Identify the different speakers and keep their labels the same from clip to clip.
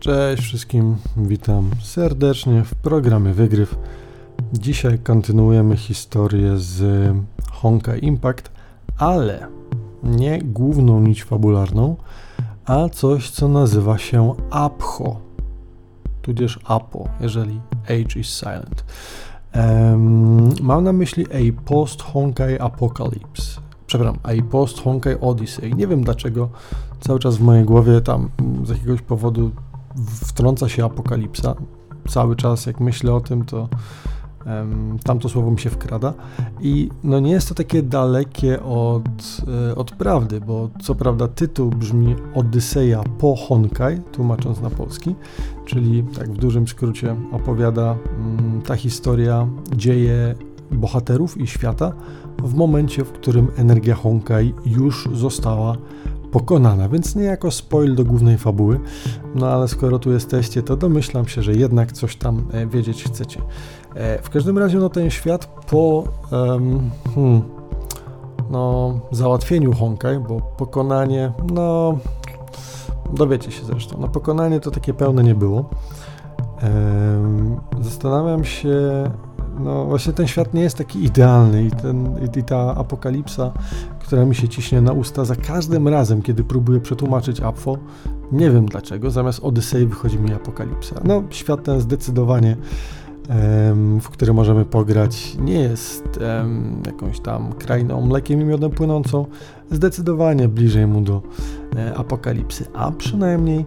Speaker 1: Cześć wszystkim, witam serdecznie w programie Wygryw. Dzisiaj kontynuujemy historię z Honkai Impact, ale nie główną nić fabularną, a coś, co nazywa się APHO, tudzież APO, jeżeli Age is silent. Um, mam na myśli A Post Honkai Apocalypse. Przepraszam, A Post Honkai Odyssey. Nie wiem dlaczego cały czas w mojej głowie tam z jakiegoś powodu wtrąca się apokalipsa. Cały czas jak myślę o tym, to um, tamto słowo mi się wkrada. I no nie jest to takie dalekie od, e, od prawdy, bo co prawda tytuł brzmi Odyseja po Honkai, tłumacząc na polski, czyli tak w dużym skrócie opowiada um, ta historia, dzieje bohaterów i świata w momencie, w którym energia Honkai już została pokonana, więc nie jako spoil do głównej fabuły, no ale skoro tu jesteście, to domyślam się, że jednak coś tam e, wiedzieć chcecie. E, w każdym razie no ten świat po hmm, no, załatwieniu Honkai, bo pokonanie, no dowiecie się zresztą, no pokonanie to takie pełne nie było. Zastanawiam się, no właśnie ten świat nie jest taki idealny i, ten, i ta apokalipsa, która mi się ciśnie na usta za każdym razem, kiedy próbuję przetłumaczyć Apfo, nie wiem dlaczego, zamiast Odysei wychodzi mi apokalipsa. No świat ten zdecydowanie w który możemy pograć, nie jest jakąś tam krainą mlekiem i miodem płynącą, zdecydowanie bliżej mu do e, apokalipsy, a przynajmniej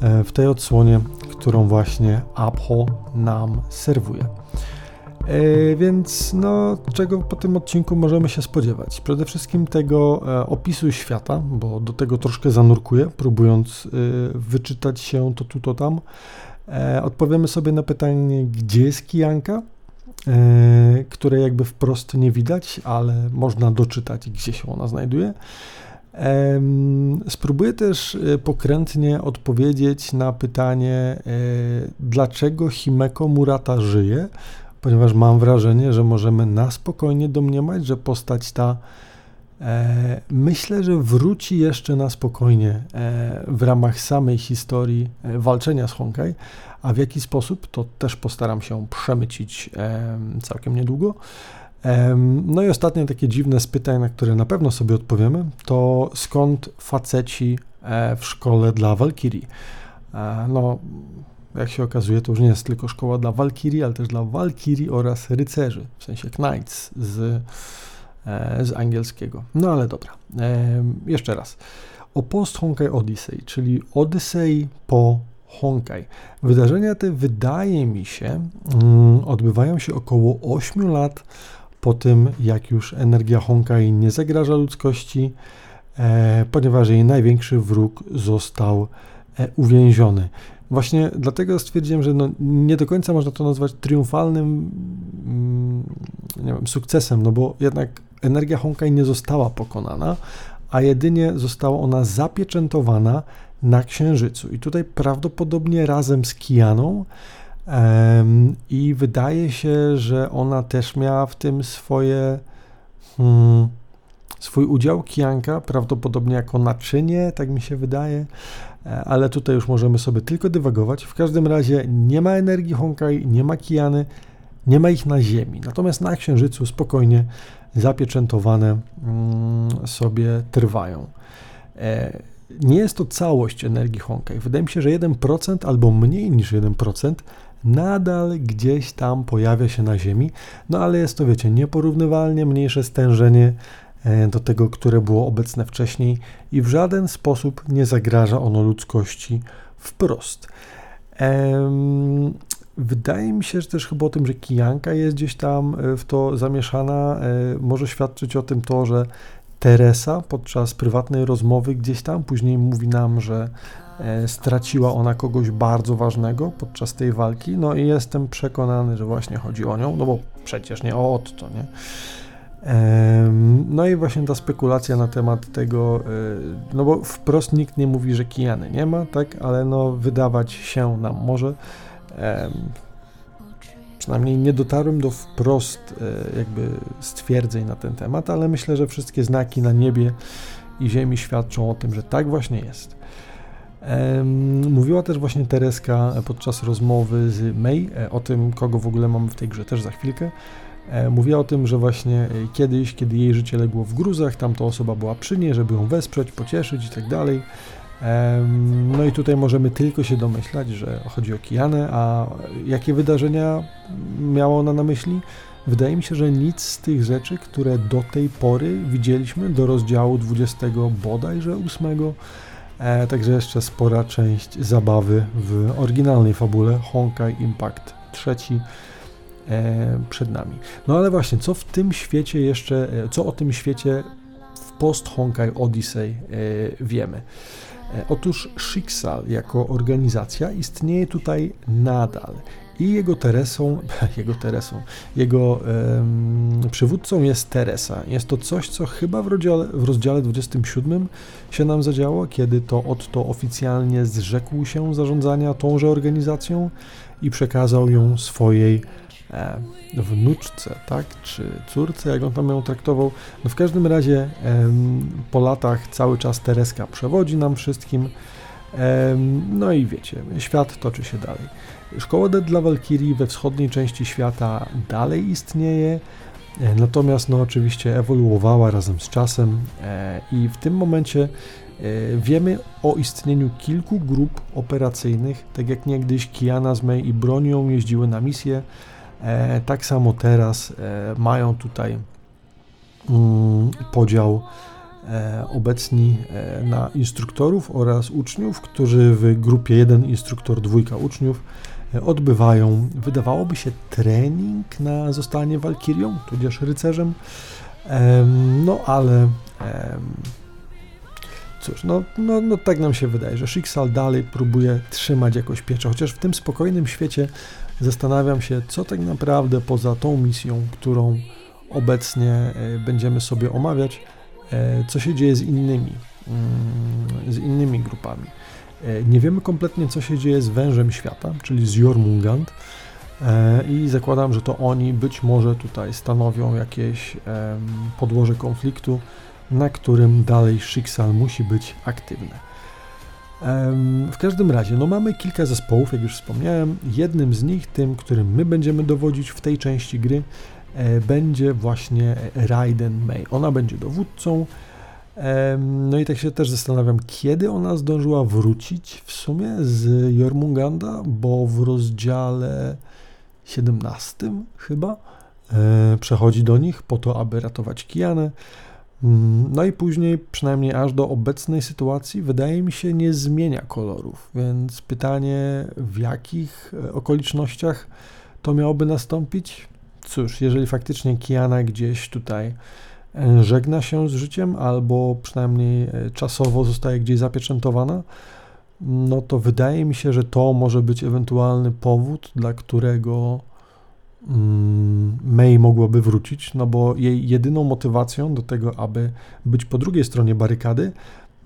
Speaker 1: e, w tej odsłonie, którą właśnie Apho nam serwuje. E, więc no, czego po tym odcinku możemy się spodziewać? Przede wszystkim tego e, opisu świata, bo do tego troszkę zanurkuję, próbując e, wyczytać się to tu, to tam. E, odpowiemy sobie na pytanie, gdzie jest kijanka, e, które jakby wprost nie widać, ale można doczytać, gdzie się ona znajduje. Spróbuję też e, pokrętnie odpowiedzieć na pytanie, dlaczego Himeko Murata żyje, ponieważ mam wrażenie, że możemy na spokojnie domniemać, że postać ta e, myślę, że wróci jeszcze na spokojnie e, w ramach samej historii e, walczenia z Honkai, a w jaki sposób, to też postaram się przemycić e, całkiem niedługo. E, no i ostatnie takie dziwne z pytań, na które na pewno sobie odpowiemy, to skąd faceci e, w szkole dla Valkyrie? No, jak się okazuje, to już nie jest tylko szkoła dla Walkirii, ale też dla Walkirii oraz rycerzy, w sensie knights z, e, z angielskiego. No ale dobra, e, jeszcze raz. O Post Honkai Odyssey, czyli Odyssey po Honkai. Wydarzenia te, wydaje mi się, mm, odbywają się około 8 lat po tym, jak już energia Honkai nie zagraża ludzkości, e, ponieważ jej największy wróg został uwięziony. Właśnie dlatego stwierdziłem, że no nie do końca można to nazwać triumfalnym mm, wiem, sukcesem, no bo jednak energia Honkai nie została pokonana, a jedynie została ona zapieczętowana na Księżycu. I tutaj prawdopodobnie razem z Kianą um, i wydaje się, że ona też miała w tym swoje hmm, swój udział, Kianka, prawdopodobnie jako naczynie, tak mi się wydaje. E, ale tutaj już możemy sobie tylko dywagować. W każdym razie nie ma energii Honkai, nie ma Kijany, nie ma ich na Ziemi. Natomiast na Księżycu spokojnie zapieczętowane mm, sobie trwają. E, nie jest to całość energii Honkai. Wydaje mi się, że 1% albo mniej niż 1% nadal gdzieś tam pojawia się na Ziemi, no ale jest to, wiecie, nieporównywalnie mniejsze stężenie do tego, które było obecne wcześniej i w żaden sposób nie zagraża ono ludzkości wprost. Wydaje mi się, że też chyba o tym, że kijanka jest gdzieś tam e, w to zamieszana, e, może świadczyć o tym to, że Teresa podczas prywatnej rozmowy gdzieś tam później mówi nam, że straciła ona kogoś bardzo ważnego podczas tej walki, no i jestem przekonany, że właśnie chodzi o nią, no bo przecież nie o Otto, nie? No i właśnie ta spekulacja na temat tego, e, no bo wprost nikt nie mówi, że Kijany nie ma, tak, ale no wydawać się nam może, przynajmniej nie dotarłem do wprost e, jakby stwierdzeń na ten temat, ale myślę, że wszystkie znaki na niebie i ziemi świadczą o tym, że tak właśnie jest. mówiła też właśnie Tereska podczas rozmowy z May o tym, kogo w ogóle mamy w tej grze też za chwilkę. Mówiła o tym, że właśnie kiedyś, kiedy jej życie legło w gruzach, tamta osoba była przy niej, żeby ją wesprzeć, pocieszyć i tak dalej. No i tutaj możemy tylko się domyślać, że chodzi o Kianę, a jakie wydarzenia miała ona na myśli? Wydaje mi się, że nic z tych rzeczy, które do tej pory widzieliśmy do rozdziału 20 bodajże 8, e, także jeszcze spora część zabawy w oryginalnej fabule Honkai Impact trzeci e, przed nami. No ale właśnie, co w tym świecie jeszcze, e, co o tym świecie w post Honkai Odyssey e, wiemy? E, otóż Schicksal jako organizacja istnieje tutaj nadal i jego Teresą, jego Teresą, jego um, przywódcą jest Teresa. Jest to coś, co chyba w rozdziale, w rozdziale 27 się nam zadziało, kiedy to Otto oficjalnie zrzekł się zarządzania tąże organizacją i przekazał ją swojej e, wnuczce, tak, czy córce, jak on tam ją traktował. No w każdym razie po latach cały czas Tereska przewodzi nam wszystkim. No i wiecie, świat toczy się dalej. Szkoła dla Walkirii we wschodniej części świata dalej istnieje, e, natomiast no oczywiście ewoluowała razem z czasem e, i w tym momencie e, wiemy o istnieniu kilku grup operacyjnych, tak jak niegdyś Kiana z May i Bronią jeździły na misję, tak samo teraz mają tutaj mm, podział obecni na instruktorów oraz uczniów, którzy w grupie 1 instruktor, dwójka uczniów odbywają, wydawałoby się, trening na zostanie walkirią, tudzież rycerzem. No ale cóż, no, no, no tak nam się wydaje, że Schicksal dalej próbuje trzymać jakoś pieczę, chociaż w tym spokojnym świecie zastanawiam się, co tak naprawdę poza tą misją, którą obecnie e, będziemy sobie omawiać, e, co się dzieje z innymi, mm, z innymi grupami. E, nie wiemy kompletnie, co się dzieje z wężem świata, czyli z Jormungand. I zakładam, że to oni być może tutaj stanowią jakieś podłoże konfliktu, na którym dalej Schicksal musi być aktywne. W każdym razie, no mamy kilka zespołów, jak już wspomniałem. Jednym z nich, tym, którym my będziemy dowodzić w tej części gry, e, będzie właśnie Raiden May. Ona będzie dowódcą, no i tak się też zastanawiam, kiedy ona zdążyła wrócić w sumie z Jormunganda, bo w rozdziale 17 chyba e, przechodzi do nich po to, aby ratować Kianę. Mm, no i później, przynajmniej aż do obecnej sytuacji, wydaje mi się, nie zmienia kolorów. Więc pytanie, w jakich e, okolicznościach to miałoby nastąpić? Cóż, jeżeli faktycznie Kiana gdzieś tutaj E, żegna się z życiem, albo przynajmniej e, czasowo zostaje gdzieś zapieczętowana, no to wydaje mi się, że to może być ewentualny powód, dla którego mm, May mogłaby wrócić, no bo jej jedyną motywacją do tego, aby być po drugiej stronie barykady,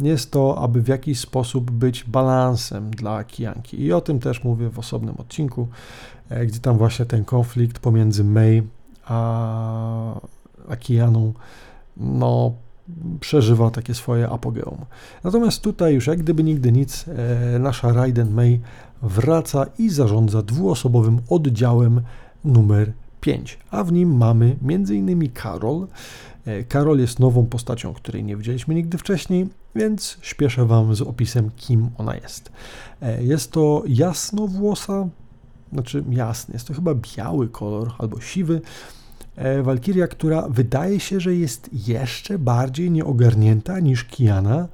Speaker 1: jest to, aby w jakiś sposób być balansem dla Kijanki. I o tym też mówię w osobnym odcinku, e, gdzie tam właśnie ten konflikt pomiędzy May a Akijaną, no, przeżywa takie swoje apogeum. Natomiast tutaj już jak gdyby nigdy nic, e, nasza Raiden May wraca i zarządza dwuosobowym oddziałem numer 5, a w nim mamy m.in. Karol. E, Karol jest nową postacią, której nie widzieliśmy nigdy wcześniej, więc śpieszę Wam z opisem, kim ona jest. E, jest to jasnowłosa, znaczy jasny, jest to chyba biały kolor albo siwy, E, Walkiria, która wydaje się, że jest jeszcze bardziej nieogarnięta niż Kiana.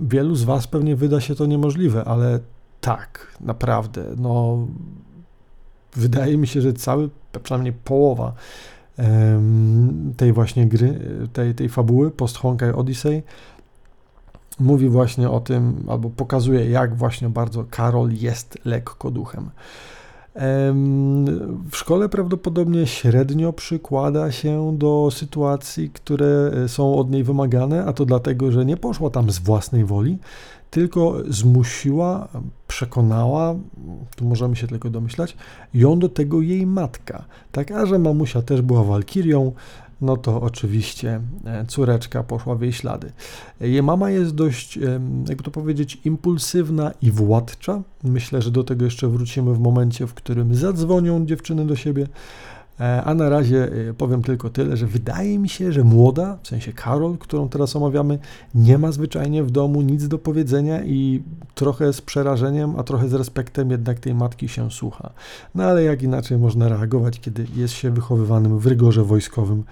Speaker 1: Wielu z Was pewnie wyda się to niemożliwe, ale tak, naprawdę, no wydaje mi się, że cały, przynajmniej połowa tej właśnie gry, tej, tej fabuły Post Honkai Odyssey mówi właśnie o tym, albo pokazuje, jak właśnie bardzo Karol jest lekko duchem. W szkole prawdopodobnie średnio przykłada się do sytuacji, które e, są od niej wymagane, a to dlatego, że nie poszła tam z własnej woli, tylko zmusiła, przekonała, tu możemy się tylko domyślać, ją do tego jej matka. Tak, a że mamusia też była walkirią, no to oczywiście e, córeczka poszła w jej ślady. Jej mama jest dość, jakby to powiedzieć, impulsywna i władcza. Myślę, że do tego jeszcze wrócimy w momencie, w którym zadzwonią dziewczyny do siebie. E, a na razie e, powiem tylko tyle, że wydaje mi się, że młoda, w sensie Karol, którą teraz omawiamy, nie ma zwyczajnie w domu nic do powiedzenia i trochę z przerażeniem, a trochę z respektem jednak tej matki się słucha. No ale jak inaczej można reagować, kiedy jest się wychowywanym w rygorze wojskowym,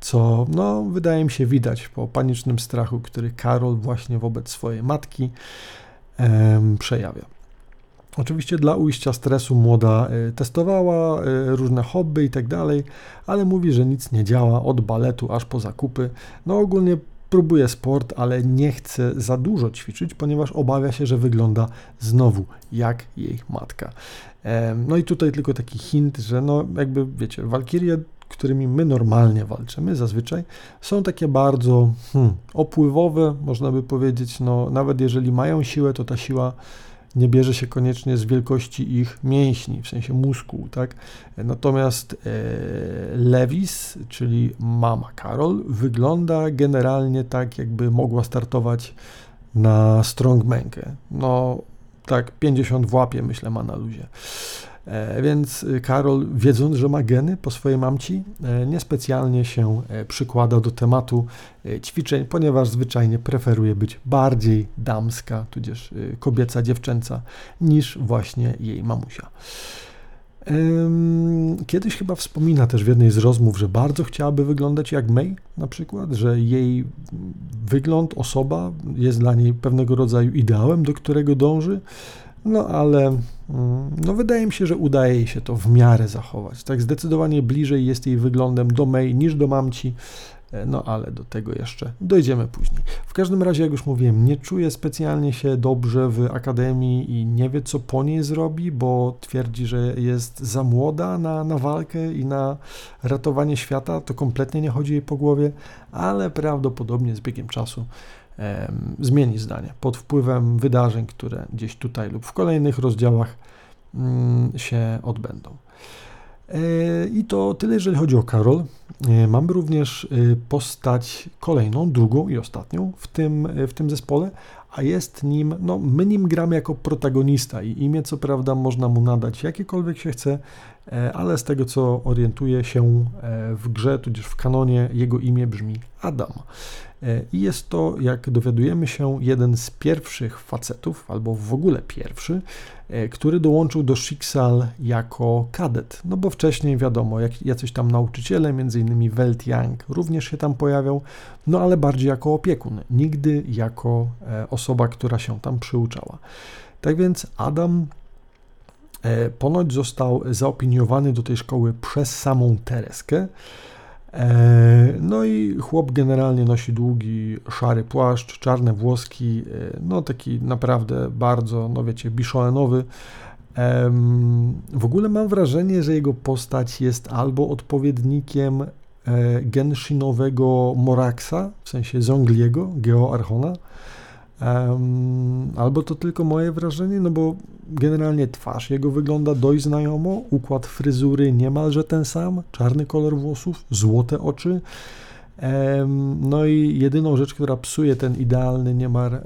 Speaker 1: co no, wydaje mi się widać po panicznym strachu, który Karol właśnie wobec swojej matki em, przejawia. Oczywiście dla ujścia stresu młoda y, testowała y, różne hobby i tak dalej, ale mówi, że nic nie działa od baletu aż po zakupy. No ogólnie próbuje sport, ale nie chce za dużo ćwiczyć, ponieważ obawia się, że wygląda znowu jak jej matka. No i tutaj tylko taki hint, że no jakby wiecie, walkirie, którymi my normalnie walczymy zazwyczaj, są takie bardzo hmm, opływowe, można by powiedzieć, no nawet jeżeli mają siłę, to ta siła nie bierze się koniecznie z wielkości ich mięśni, w sensie mózgu, tak? Natomiast e, Lewis, czyli mama Karol, wygląda generalnie tak, jakby mogła startować na strongmankę. No, tak 50 w łapie, myślę, ma na luzie. E, więc Karol, wiedząc, że ma geny po swojej mamci, e, niespecjalnie się e, przykłada do tematu ćwiczeń, ponieważ zwyczajnie preferuje być bardziej damska, tudzież kobieca, dziewczęca, niż właśnie jej mamusia. Kiedyś chyba wspomina też w jednej z rozmów, że bardzo chciałaby wyglądać jak May na przykład, że jej wygląd, osoba jest dla niej pewnego rodzaju ideałem, do którego dąży. No ale no wydaje mi się, że udaje jej się to w miarę zachować. Tak zdecydowanie bliżej jest jej wyglądem do May niż do mamci. E, no ale do tego jeszcze dojdziemy później. W każdym razie, jak już mówiłem, nie czuje specjalnie się dobrze w akademii i nie wie, co po niej zrobi, bo twierdzi, że jest za młoda na, na walkę i na ratowanie świata. To kompletnie nie chodzi jej po głowie, ale prawdopodobnie z biegiem czasu zmieni zdanie pod wpływem wydarzeń, które gdzieś tutaj lub w kolejnych rozdziałach się odbędą. E, I to tyle, jeżeli chodzi o Karol. E, mamy również e, postać kolejną, drugą i ostatnią w tym, w tym zespole, a jest nim, no my nim gramy jako protagonista i imię co prawda można mu nadać jakiekolwiek się chce, ale z tego co orientuję się w grze, tudzież w kanonie, jego imię brzmi Adam. E, I jest to, jak dowiadujemy się, jeden z pierwszych facetów, albo w ogóle pierwszy, e, który dołączył do Schicksal jako kadet. No bo wcześniej wiadomo, jak jacyś tam nauczyciele, innymi Welt Young, również się tam pojawiał, no ale bardziej jako opiekun, nigdy jako e, osoba, która się tam przyuczała. Tak więc Adam ponoć został zaopiniowany do tej szkoły przez samą Tereskę. E, no i chłop generalnie nosi długi, szary płaszcz, czarne włoski, e, no taki naprawdę bardzo, no wiecie, biszoenowy. W ogóle mam wrażenie, że jego postać jest albo odpowiednikiem e, Genshinowego Moraxa, w sensie Zongliego, Geoarchona, Albo to tylko moje wrażenie, no bo generalnie twarz jego wygląda dość znajomo, układ fryzury niemalże ten sam, czarny kolor włosów, złote oczy. No i jedyną rzecz, która psuje ten idealny niemar, e,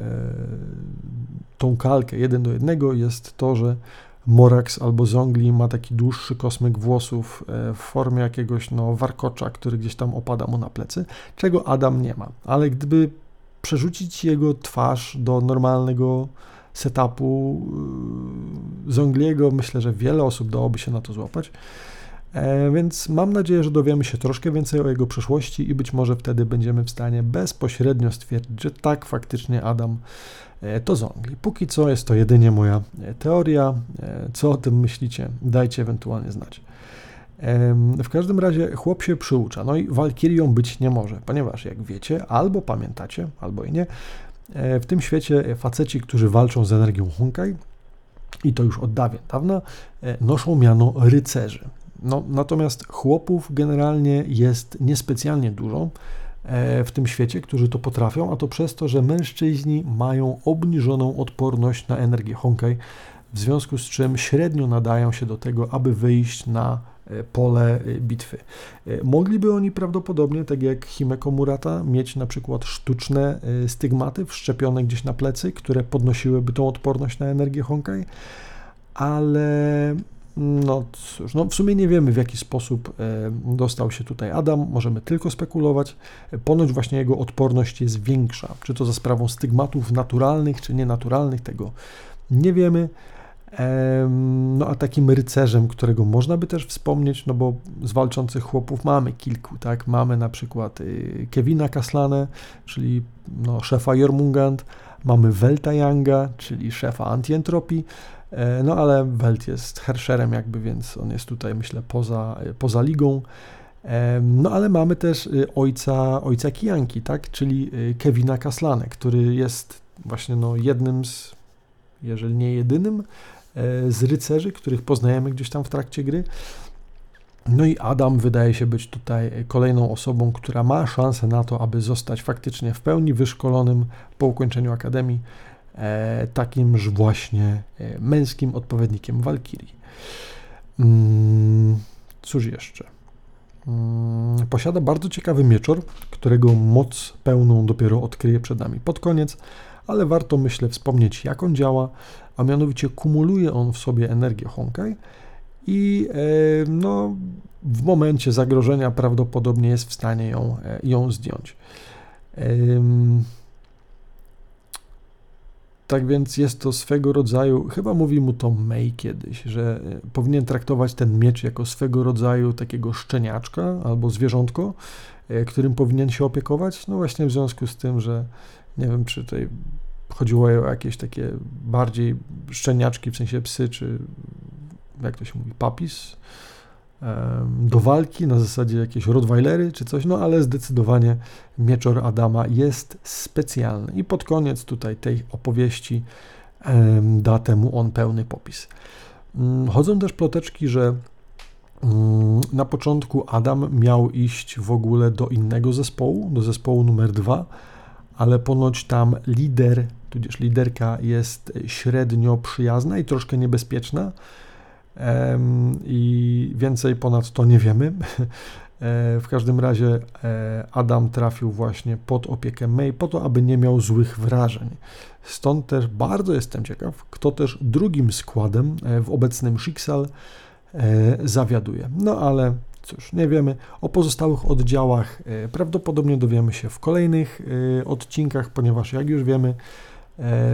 Speaker 1: tą kalkę jeden do jednego jest to, że Morax albo Zongli ma taki dłuższy kosmyk włosów e, w formie jakiegoś no, warkocza, który gdzieś tam opada mu na plecy, czego Adam nie ma. Ale gdyby przerzucić jego twarz do normalnego setupu yy, z Angliego. Myślę, że wiele osób dałoby się na to złapać. E, więc mam nadzieję, że dowiemy się troszkę więcej o jego przeszłości i być może wtedy będziemy w stanie bezpośrednio stwierdzić, że tak, faktycznie Adam e, to Zongli. Póki co jest to jedynie moja e, teoria. Co o tym myślicie? Dajcie ewentualnie znać. W każdym razie chłop się przyucza, no i walkirią być nie może, ponieważ jak wiecie, albo pamiętacie, albo i nie, e, w tym świecie faceci, którzy walczą z energią Honkai, i to już od dawien dawna, e, noszą miano rycerzy. No, natomiast chłopów generalnie jest niespecjalnie dużo e, w tym świecie, którzy to potrafią, a to przez to, że mężczyźni mają obniżoną odporność na energię Honkai, w związku z czym średnio nadają się do tego, aby wyjść na pole bitwy. Mogliby oni prawdopodobnie, tak jak Himeko Murata, mieć na przykład sztuczne stygmaty wszczepione gdzieś na plecy, które podnosiłyby tą odporność na energię Honkai, ale no cóż, no w sumie nie wiemy w jaki sposób e, dostał się tutaj Adam, możemy tylko spekulować. Ponoć właśnie jego odporność jest większa. Czy to za sprawą stygmatów naturalnych, czy nienaturalnych, tego nie wiemy. No a takim rycerzem, którego można by też wspomnieć, no bo z walczących chłopów mamy kilku, tak? Mamy na przykład y, Kevina Kaslane, czyli no, szefa Jormungand, mamy Welta Younga, czyli szefa Antientropii, E, no ale Welt jest hersherem jakby, więc on jest tutaj myślę poza, poza ligą. E, no ale mamy też y, ojca, ojca Kijanki, tak, czyli y, Kevina Kaslane, który jest właśnie no, jednym z, jeżeli nie jedynym, e, z rycerzy, których poznajemy gdzieś tam w trakcie gry. No i Adam wydaje się być tutaj kolejną osobą, która ma szansę na to, aby zostać faktycznie w pełni wyszkolonym po ukończeniu akademii E, takimż właśnie e, męskim odpowiednikiem Walkirii. Mm, cóż jeszcze? Mm, posiada bardzo ciekawy mieczor, którego moc pełną dopiero odkryje przed nami pod koniec, ale warto myślę wspomnieć jak on działa, a mianowicie kumuluje on w sobie energię Honkai i e, no, w momencie zagrożenia prawdopodobnie jest w stanie ją, ją zdjąć. Tak więc jest to swego rodzaju, chyba mówi mu to May kiedyś, że e, powinien traktować ten miecz jako swego rodzaju takiego szczeniaczka albo zwierzątko, e, którym powinien się opiekować. No właśnie w związku z tym, że nie wiem, czy tutaj chodziło o jakieś takie bardziej szczeniaczki, w sensie psy, czy jak to się mówi, papis, do walki na zasadzie jakieś Rottweilery czy coś, no ale zdecydowanie Mieczor Adama jest specjalny. I pod koniec tutaj tej opowieści da temu on pełny popis. Mm, chodzą też ploteczki, że mm, na początku Adam miał iść w ogóle do innego zespołu, do zespołu numer dwa, ale ponoć tam lider, tudzież liderka jest średnio przyjazna i troszkę niebezpieczna, i więcej ponad to nie wiemy. E, w każdym razie e, Adam trafił właśnie pod opiekę May po to, aby nie miał złych wrażeń. Stąd też bardzo jestem ciekaw, kto też drugim składem e, w obecnym Schicksal zawiaduje. No ale cóż, nie wiemy. O pozostałych oddziałach prawdopodobnie dowiemy się w kolejnych odcinkach, ponieważ jak już wiemy,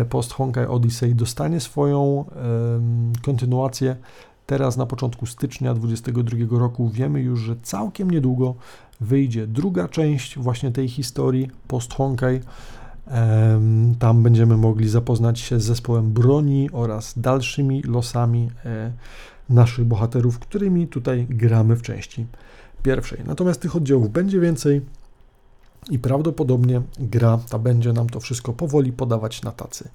Speaker 1: Post Honkai Odyssey dostanie swoją kontynuację Teraz na początku stycznia 2022 roku wiemy już, że całkiem niedługo wyjdzie druga część właśnie tej historii post Honkai. Tam będziemy mogli zapoznać się z zespołem broni oraz dalszymi losami e, naszych bohaterów, którymi tutaj gramy w części pierwszej. Natomiast tych oddziałów będzie więcej i prawdopodobnie gra ta będzie nam to wszystko powoli podawać na tacy.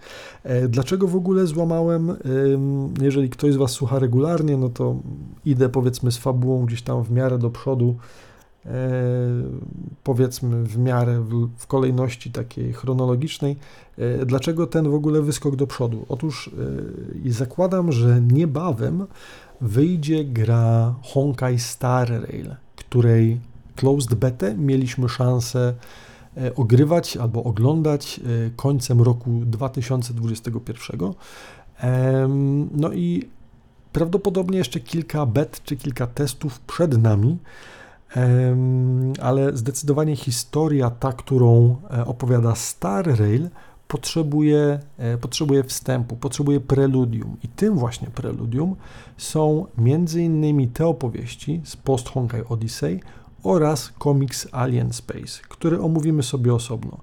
Speaker 1: E, dlaczego w ogóle złamałem? Jeżeli ktoś z Was słucha regularnie, no to idę powiedzmy z fabułą gdzieś tam w miarę do przodu, e, powiedzmy w miarę w, w kolejności takiej chronologicznej. E, dlaczego ten w ogóle wyskok do przodu? Otóż zakładam, że niebawem wyjdzie gra Honkai Star Rail, której closed beta mieliśmy szansę e, ogrywać albo oglądać e, końcem roku 2021. No i prawdopodobnie jeszcze kilka bet czy kilka testów przed nami, ale zdecydowanie historia ta, którą e, opowiada Star Rail, potrzebuje, potrzebuje wstępu, potrzebuje preludium. I tym właśnie preludium są innymi te opowieści z Post Honkai Odyssey oraz komiks Alien Space, który omówimy sobie osobno.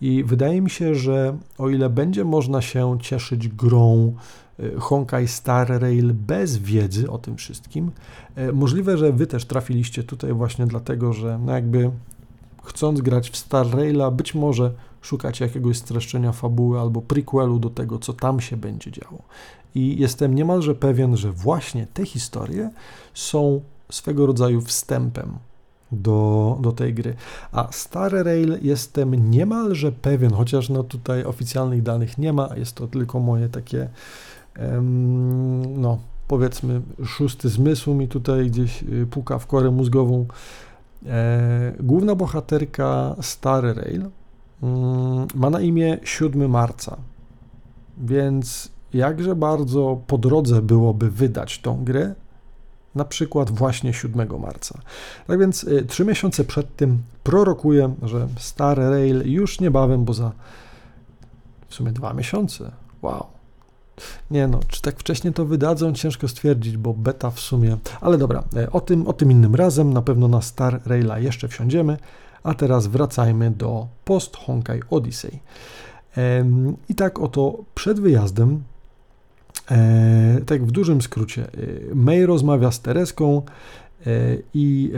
Speaker 1: I wydaje mi się, że o ile będzie można się cieszyć grą y, Honkai Star Rail bez wiedzy o tym wszystkim, y, możliwe, że Wy też trafiliście tutaj właśnie dlatego, że no jakby chcąc grać w Star Raila, być może szukacie jakiegoś streszczenia fabuły albo prequelu do tego, co tam się będzie działo. I jestem niemalże pewien, że właśnie te historie są swego rodzaju wstępem do, do tej gry. A Star Rail jestem niemalże pewien, chociaż no tutaj oficjalnych danych nie ma, jest to tylko moje takie no, powiedzmy szósty zmysł mi tutaj gdzieś puka w korę mózgową. Główna bohaterka Star Rail ma na imię 7 marca, więc jakże bardzo po drodze byłoby wydać tą grę, na przykład właśnie 7 marca. Tak więc y, trzy miesiące przed tym prorokuję, że Star Rail już niebawem, bo za w sumie dwa miesiące. Wow. Nie no, czy tak wcześnie to wydadzą, ciężko stwierdzić, bo beta w sumie. Ale dobra, y, o tym, o tym innym razem. Na pewno na Star Raila jeszcze wsiądziemy. A teraz wracajmy do Post Honkai Odyssey. I tak oto przed wyjazdem E, tak w dużym skrócie, e, May rozmawia z Tereską e, i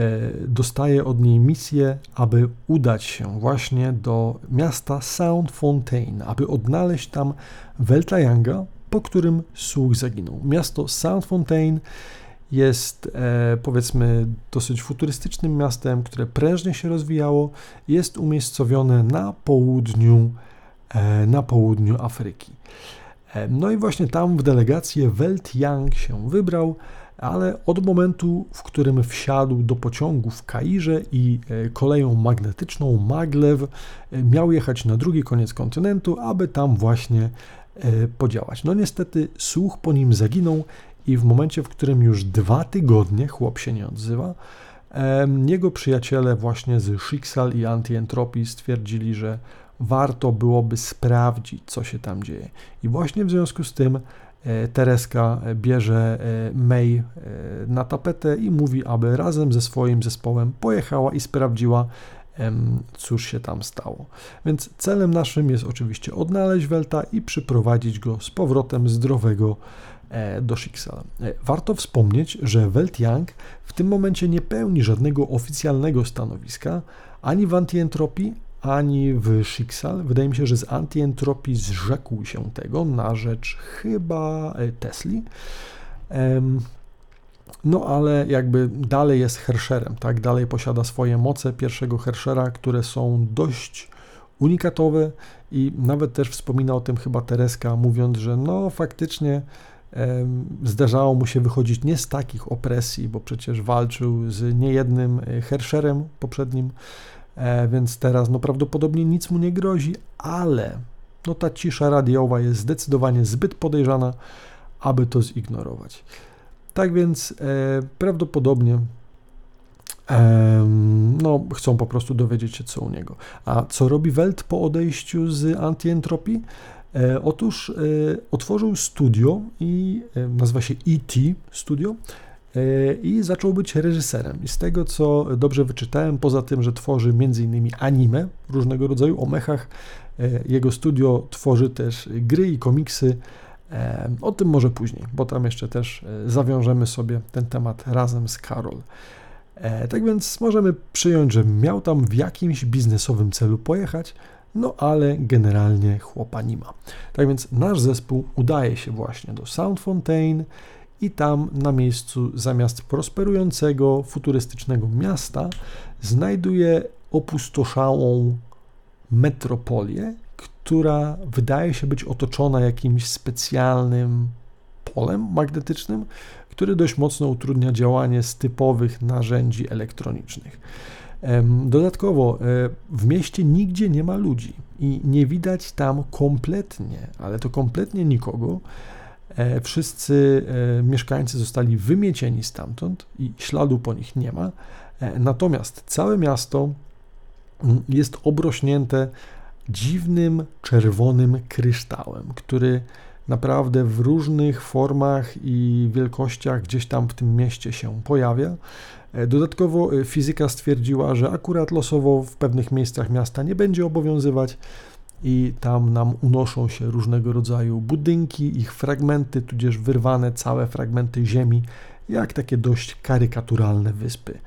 Speaker 1: dostaje od niej misję, aby udać się właśnie do miasta Sound Fontaine, aby odnaleźć tam Weltayanga, po którym słuch zaginął. Miasto Sound Fontaine jest powiedzmy dosyć futurystycznym miastem, które prężnie się rozwijało, jest umiejscowione na południu, na południu Afryki. E, no i właśnie tam w delegację Welt Yang się wybrał, ale od momentu, w którym wsiadł do pociągu w Kairze i e, koleją magnetyczną Maglev e, miał jechać na drugi koniec kontynentu, aby tam właśnie podziałać. No niestety słuch po nim zaginął i w momencie, w którym już dwa tygodnie chłop się nie odzywa, jego przyjaciele właśnie z Schicksal i Antientropii stwierdzili, że warto byłoby sprawdzić, co się tam dzieje. I właśnie w związku z tym e, Tereska bierze e, May e, na tapetę i mówi, aby razem ze swoim zespołem pojechała i sprawdziła, cóż się tam stało. Więc celem naszym jest oczywiście odnaleźć Welta i przyprowadzić go z powrotem zdrowego do Schicksala. Warto wspomnieć, że Welt Young w tym momencie nie pełni żadnego oficjalnego stanowiska ani w antyentropii, ani w Schicksal. Wydaje mi się, że z antyentropii zrzekł się tego na rzecz chyba e, Tesli. No ale jakby dalej jest Herscherem, tak? Dalej posiada swoje moce pierwszego Herschera, które są dość unikatowe i nawet też wspomina o tym chyba Tereska, mówiąc, że no faktycznie zdarzało mu się wychodzić nie z takich opresji, bo przecież walczył z niejednym e, Herscherem poprzednim, E, więc teraz no prawdopodobnie nic mu nie grozi, ale no ta cisza radiowa jest zdecydowanie zbyt podejrzana, aby to zignorować. Tak więc e, prawdopodobnie no, chcą po prostu dowiedzieć się, co u niego. A co robi Welt po odejściu z antyentropii? E, otóż e, otworzył studio i e, nazywa się ET Studio i zaczął być reżyserem. I z tego, co dobrze wyczytałem, poza tym, że tworzy m.in. anime różnego rodzaju o mechach, jego studio tworzy też gry i komiksy. O tym może później, bo tam jeszcze też zawiążemy sobie ten temat razem z Karol. Tak więc możemy przyjąć, że miał tam w jakimś biznesowym celu pojechać, no ale generalnie chłopa nie ma. Tak więc nasz zespół udaje się właśnie do Sound Fontaine i tam na miejscu zamiast prosperującego, futurystycznego miasta znajduje opustoszałą metropolię, która wydaje się być otoczona jakimś specjalnym polem magnetycznym, który dość mocno utrudnia działanie z typowych narzędzi elektronicznych. Dodatkowo e, w mieście nigdzie nie ma ludzi i nie widać tam kompletnie, ale to kompletnie nikogo, E, wszyscy e, mieszkańcy zostali wymiecieni stamtąd i śladu po nich nie ma. Natomiast całe miasto mm, jest obrośnięte dziwnym czerwonym kryształem, który naprawdę w różnych formach i wielkościach gdzieś tam w tym mieście się pojawia. Dodatkowo fizyka stwierdziła, że akurat losowo w pewnych miejscach miasta nie będzie obowiązywać, i tam nam unoszą się różnego rodzaju budynki, ich fragmenty, tudzież wyrwane całe fragmenty ziemi, jak takie dość karykaturalne wyspy.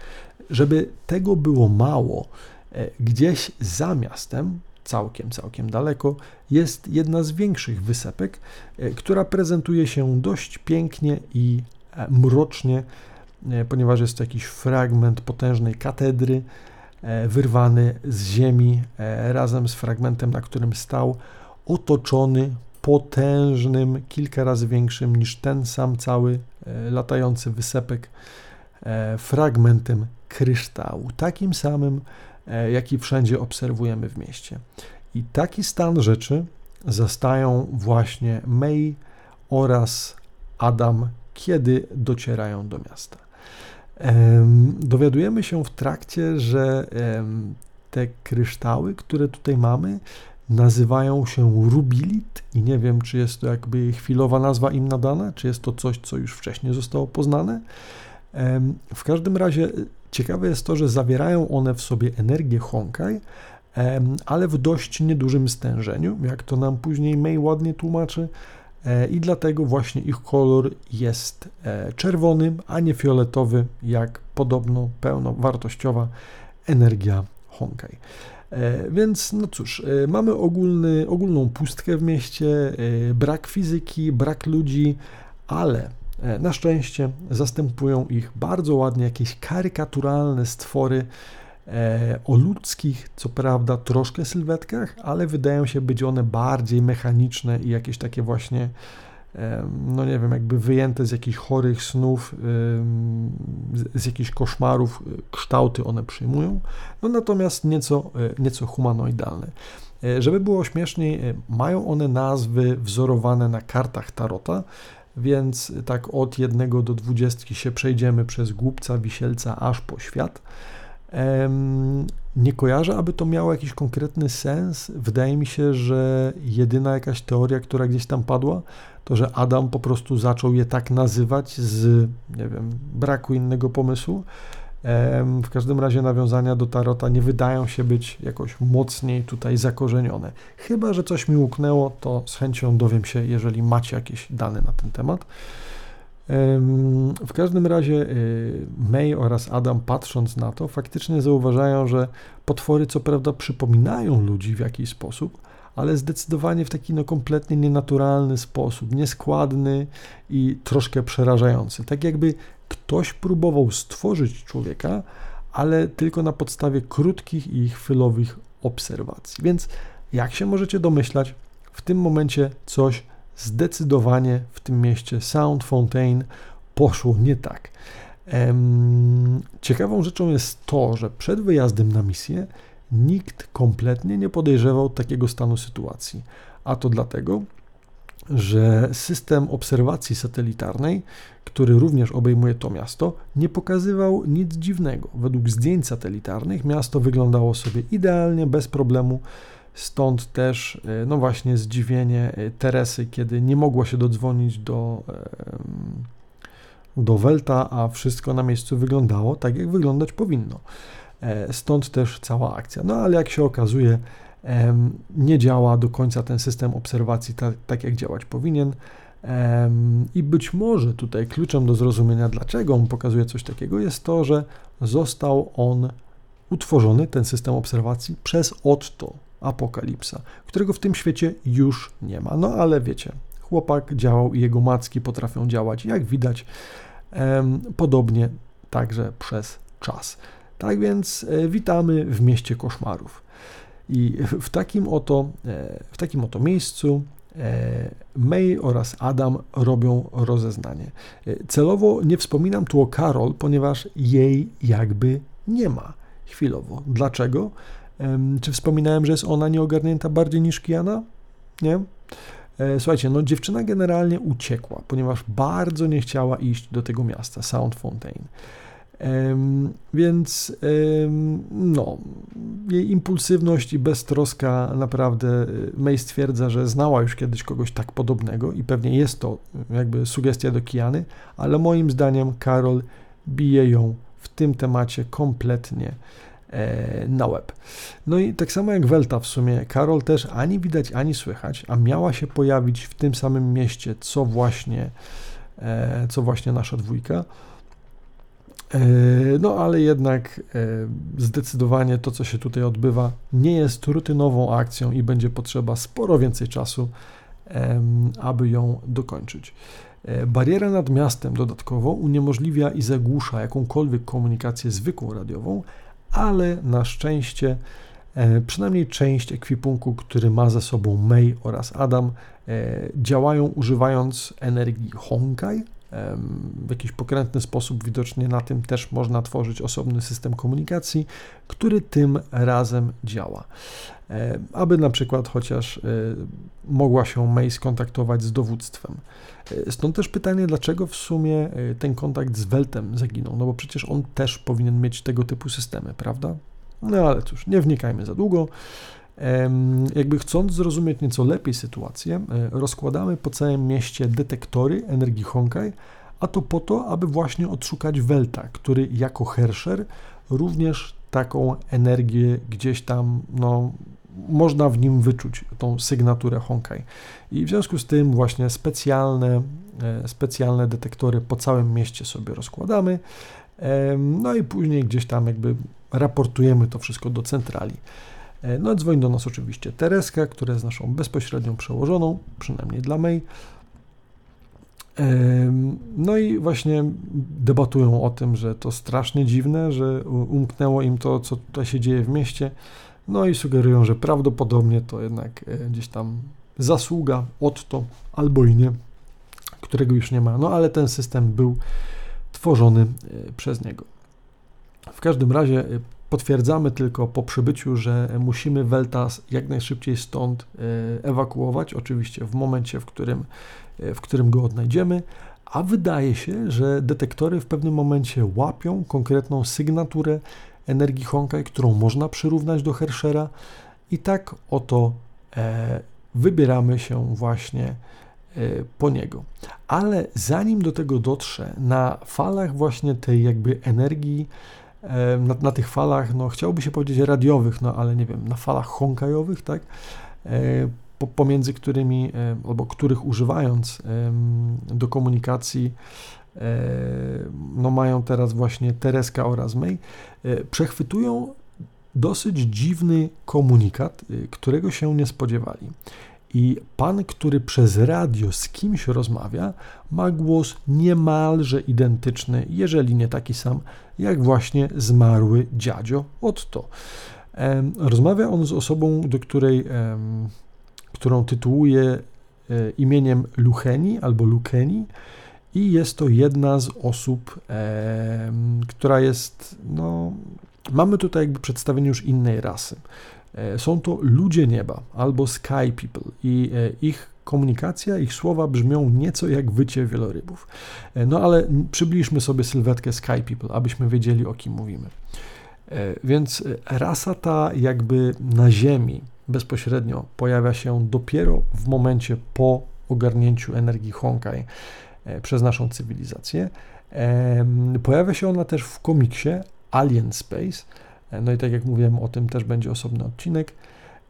Speaker 1: Żeby tego było mało, e, gdzieś za miastem, całkiem, całkiem daleko, jest jedna z większych wysepek, e, która prezentuje się dość pięknie i e, mrocznie, ponieważ jest to jakiś fragment potężnej katedry, E, wyrwany z ziemi e, razem z fragmentem, na którym stał, otoczony potężnym, kilka razy większym niż ten sam cały e, latający wysepek e, fragmentem kryształu, takim samym, e, jaki wszędzie obserwujemy w mieście. I taki stan rzeczy zastają właśnie May oraz Adam, kiedy docierają do miasta. Dowiadujemy się w trakcie, że te kryształy, które tutaj mamy, nazywają się rubilit i nie wiem, czy jest to jakby chwilowa nazwa im nadana, czy jest to coś, co już wcześniej zostało poznane. W każdym razie ciekawe jest to, że zawierają one w sobie energię Honkai, ale w dość niedużym stężeniu, jak to nam później May ładnie tłumaczy. E, I dlatego właśnie ich kolor jest e, czerwony, a nie fioletowy, jak podobno pełnowartościowa energia Honkai. E, więc no cóż, mamy ogólny, ogólną pustkę w mieście, brak fizyki, brak ludzi, ale na szczęście zastępują ich bardzo ładnie jakieś karykaturalne stwory, o ludzkich, co prawda, troszkę sylwetkach, ale wydają się być one bardziej mechaniczne i jakieś takie właśnie, e, no nie wiem, jakby wyjęte z jakichś chorych snów, z jakichś koszmarów, e, kształty one przyjmują, no natomiast nieco, nieco humanoidalne. Żeby było śmieszniej, mają one nazwy wzorowane na kartach Tarota, więc tak od jednego do dwudziestki się przejdziemy przez głupca, wisielca aż po świat. Nie kojarzę, aby to miało jakiś konkretny sens. Wydaje mi się, że jedyna jakaś teoria, która gdzieś tam padła, to że Adam po prostu zaczął je tak nazywać z, nie wiem, braku innego pomysłu. W każdym razie nawiązania do Tarota nie wydają się być jakoś mocniej tutaj zakorzenione. Chyba, że coś mi uknęło, to z chęcią dowiem się, jeżeli macie jakieś dane na ten temat. W każdym razie y, May oraz Adam, patrząc na to, faktycznie zauważają, że potwory co prawda przypominają ludzi w jakiś sposób, ale zdecydowanie w taki no, kompletnie nienaturalny sposób, nieskładny i troszkę przerażający. Tak jakby ktoś próbował stworzyć człowieka, ale tylko na podstawie krótkich i chwilowych obserwacji. Więc jak się możecie domyślać, w tym momencie coś zdecydowanie w tym mieście Sound Fontaine poszło nie tak. Ciekawą rzeczą jest to, że przed wyjazdem na misję nikt kompletnie nie podejrzewał takiego stanu sytuacji. A to dlatego, że system obserwacji satelitarnej, który również obejmuje to miasto, nie pokazywał nic dziwnego. Według zdjęć satelitarnych miasto wyglądało sobie idealnie, bez problemu Stąd też, e, no właśnie, zdziwienie e, Teresy, kiedy nie mogła się dodzwonić do, do Welta, a wszystko na miejscu wyglądało tak, jak wyglądać powinno. E, stąd też cała akcja. No ale jak się okazuje, nie działa do końca ten system obserwacji tak, tak jak działać powinien. I być może tutaj kluczem do zrozumienia, dlaczego on pokazuje coś takiego, jest to, że został on utworzony, ten system obserwacji, przez Otto, Apokalipsa, którego w tym świecie już nie ma. No ale wiecie, chłopak działał i jego macki potrafią działać, jak widać, em, podobnie także przez czas. Tak więc e, witamy w mieście koszmarów. I w takim oto, e, w takim oto miejscu e, May oraz Adam robią rozeznanie. Celowo nie wspominam tu o Karol, ponieważ jej jakby nie ma chwilowo. Dlaczego? Czy wspominałem, że jest ona nieogarnięta bardziej niż Kiana? Nie? E, słuchajcie, no dziewczyna generalnie uciekła, ponieważ bardzo nie chciała iść do tego miasta, Sound Fontaine. Um, więc um, no, jej impulsywność i beztroska naprawdę e, May stwierdza, że znała już kiedyś kogoś tak podobnego i pewnie jest to jakby sugestia do Kiany, ale moim zdaniem Karol bije ją w tym temacie kompletnie E, na web. No i tak samo jak Welta w sumie, Karol też ani widać, ani słychać, a miała się pojawić w tym samym mieście, co właśnie, e, co właśnie nasza dwójka. E, no, ale jednak zdecydowanie to, co się tutaj odbywa, nie jest rutynową akcją i będzie potrzeba sporo więcej czasu, aby ją dokończyć. Bariera nad miastem dodatkowo uniemożliwia i zagłusza jakąkolwiek komunikację zwykłą radiową, ale na szczęście E, przynajmniej część ekwipunku, który ma ze sobą May oraz Adam, e, działają używając energii Honkai. W jakiś pokrętny sposób, widocznie na tym też można tworzyć osobny system komunikacji, który tym razem działa. E, aby na przykład chociaż mogła się May skontaktować z dowództwem. Stąd też pytanie, dlaczego w sumie ten kontakt z Weltem zaginął, no bo przecież on też powinien mieć tego typu systemy, prawda? No ale cóż, nie wnikajmy za długo. Jakby chcąc zrozumieć nieco lepiej sytuację, e, rozkładamy po całym mieście detektory energii Honkai, a to po to, aby właśnie odszukać Welta, który jako Herscher również taką energię gdzieś tam, no, można w nim wyczuć tą sygnaturę Honkai. I w związku z tym właśnie specjalne, e, specjalne detektory po całym mieście sobie rozkładamy. No i później gdzieś tam jakby raportujemy to wszystko do centrali. E, no dzwoni do nas oczywiście Tereska, która jest naszą bezpośrednią przełożoną, przynajmniej dla May. No i właśnie debatują o tym, że to strasznie dziwne, że umknęło im to, co tutaj się dzieje w mieście. No i sugerują, że prawdopodobnie to jednak e, gdzieś tam zasługa od to albo i nie, którego już nie ma. No ale ten system był tworzony e, przez niego. W każdym razie potwierdzamy tylko po przybyciu, że musimy Weltas jak najszybciej stąd y, ewakuować, oczywiście w momencie, w którym, y, w którym go odnajdziemy, a wydaje się, że detektory w pewnym momencie łapią konkretną sygnaturę energii Honkai, którą można przyrównać do Herschera i tak oto e, wybieramy się właśnie e, po niego. Ale zanim do tego dotrze, na falach właśnie tej jakby energii na, na, tych falach, no chciałoby się powiedzieć radiowych, no ale nie wiem, na falach honkajowych, tak, e, po, pomiędzy którymi, e, albo których używając do komunikacji e, no mają teraz właśnie Tereska oraz May, przechwytują dosyć dziwny komunikat, którego się nie spodziewali. I pan, który przez radio z kimś rozmawia, ma głos niemalże identyczny, jeżeli nie taki sam, jak właśnie zmarły dziadzio Otto. Rozmawia on z osobą, do której, którą tytułuje e, imieniem Lucheni albo Lukeni i jest to jedna z osób, która jest, no, mamy tutaj jakby przedstawienie już innej rasy. E, są to ludzie nieba albo sky people i e, ich komunikacja, ich słowa brzmią nieco jak wycie wielorybów. E, no ale przybliżmy sobie sylwetkę sky people, abyśmy wiedzieli o kim mówimy. Więc rasa ta jakby na Ziemi bezpośrednio pojawia się dopiero w momencie po ogarnięciu energii Honkai przez naszą cywilizację. Pojawia się ona też w komiksie Alien Space, no i tak jak mówiłem, o tym też będzie osobny odcinek.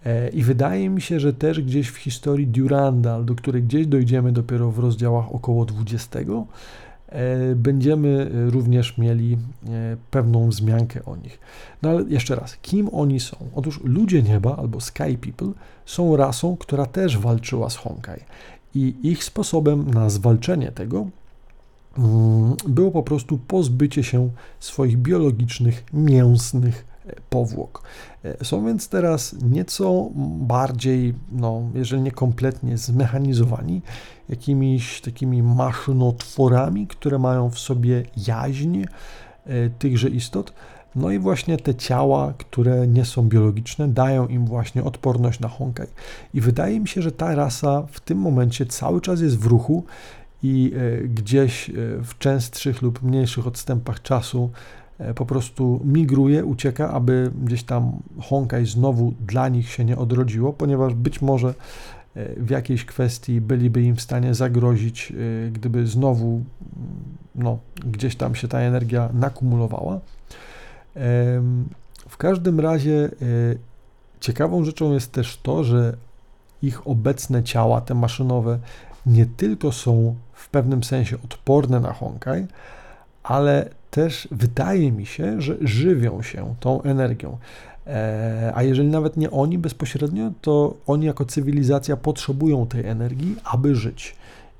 Speaker 1: E, I wydaje mi się, że też gdzieś w historii Durandal, do której gdzieś dojdziemy dopiero w rozdziałach około 20, e, będziemy również mieli e, pewną wzmiankę o nich. No ale jeszcze raz, kim oni są? Otóż ludzie nieba albo Sky People są rasą, która też walczyła z Honkai. I ich sposobem na zwalczenie tego mm, było po prostu pozbycie się swoich biologicznych, mięsnych powłok. E, są więc teraz nieco bardziej, no, jeżeli nie kompletnie zmechanizowani, jakimiś takimi maszynotworami, które mają w sobie jaźń e, tychże istot. No i właśnie te ciała, które nie są biologiczne, dają im właśnie odporność na Honkai. I wydaje mi się, że ta rasa w tym momencie cały czas jest w ruchu i e, gdzieś w częstszych lub mniejszych odstępach czasu po prostu migruje, ucieka, aby gdzieś tam Honkai znowu dla nich się nie odrodziło, ponieważ być może e, w jakiejś kwestii byliby im w stanie zagrozić, e, gdyby znowu no, gdzieś tam się ta energia nakumulowała. W każdym razie ciekawą rzeczą jest też to, że ich obecne ciała, te maszynowe, nie tylko są w pewnym sensie odporne na Honkai, ale też wydaje mi się, że żywią się tą energią. E, a jeżeli nawet nie oni bezpośrednio, to oni jako cywilizacja potrzebują tej energii, aby żyć.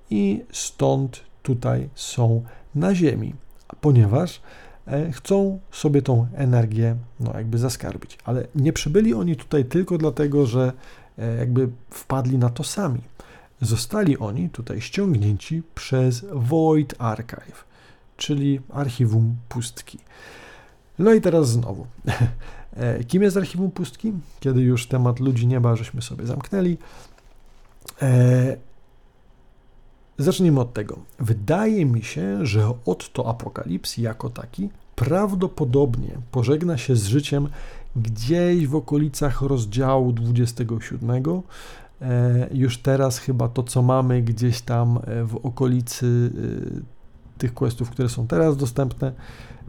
Speaker 1: I stąd tutaj są na Ziemi, ponieważ e, chcą sobie tą energię no, jakby zaskarbić. Ale nie przybyli oni tutaj tylko dlatego, że e, jakby wpadli na to sami. Zostali oni tutaj ściągnięci przez Void Archive, czyli archiwum pustki. No i teraz znowu. E, kim jest archiwum pustki? Kiedy już temat ludzi nieba żeśmy sobie zamknęli. Zacznijmy od tego. Wydaje mi się, że Otto Apokalips jako taki prawdopodobnie pożegna się z życiem gdzieś w okolicach rozdziału 27. E, już teraz chyba to, co mamy gdzieś tam e, w okolicy e, tych questów, które są teraz dostępne,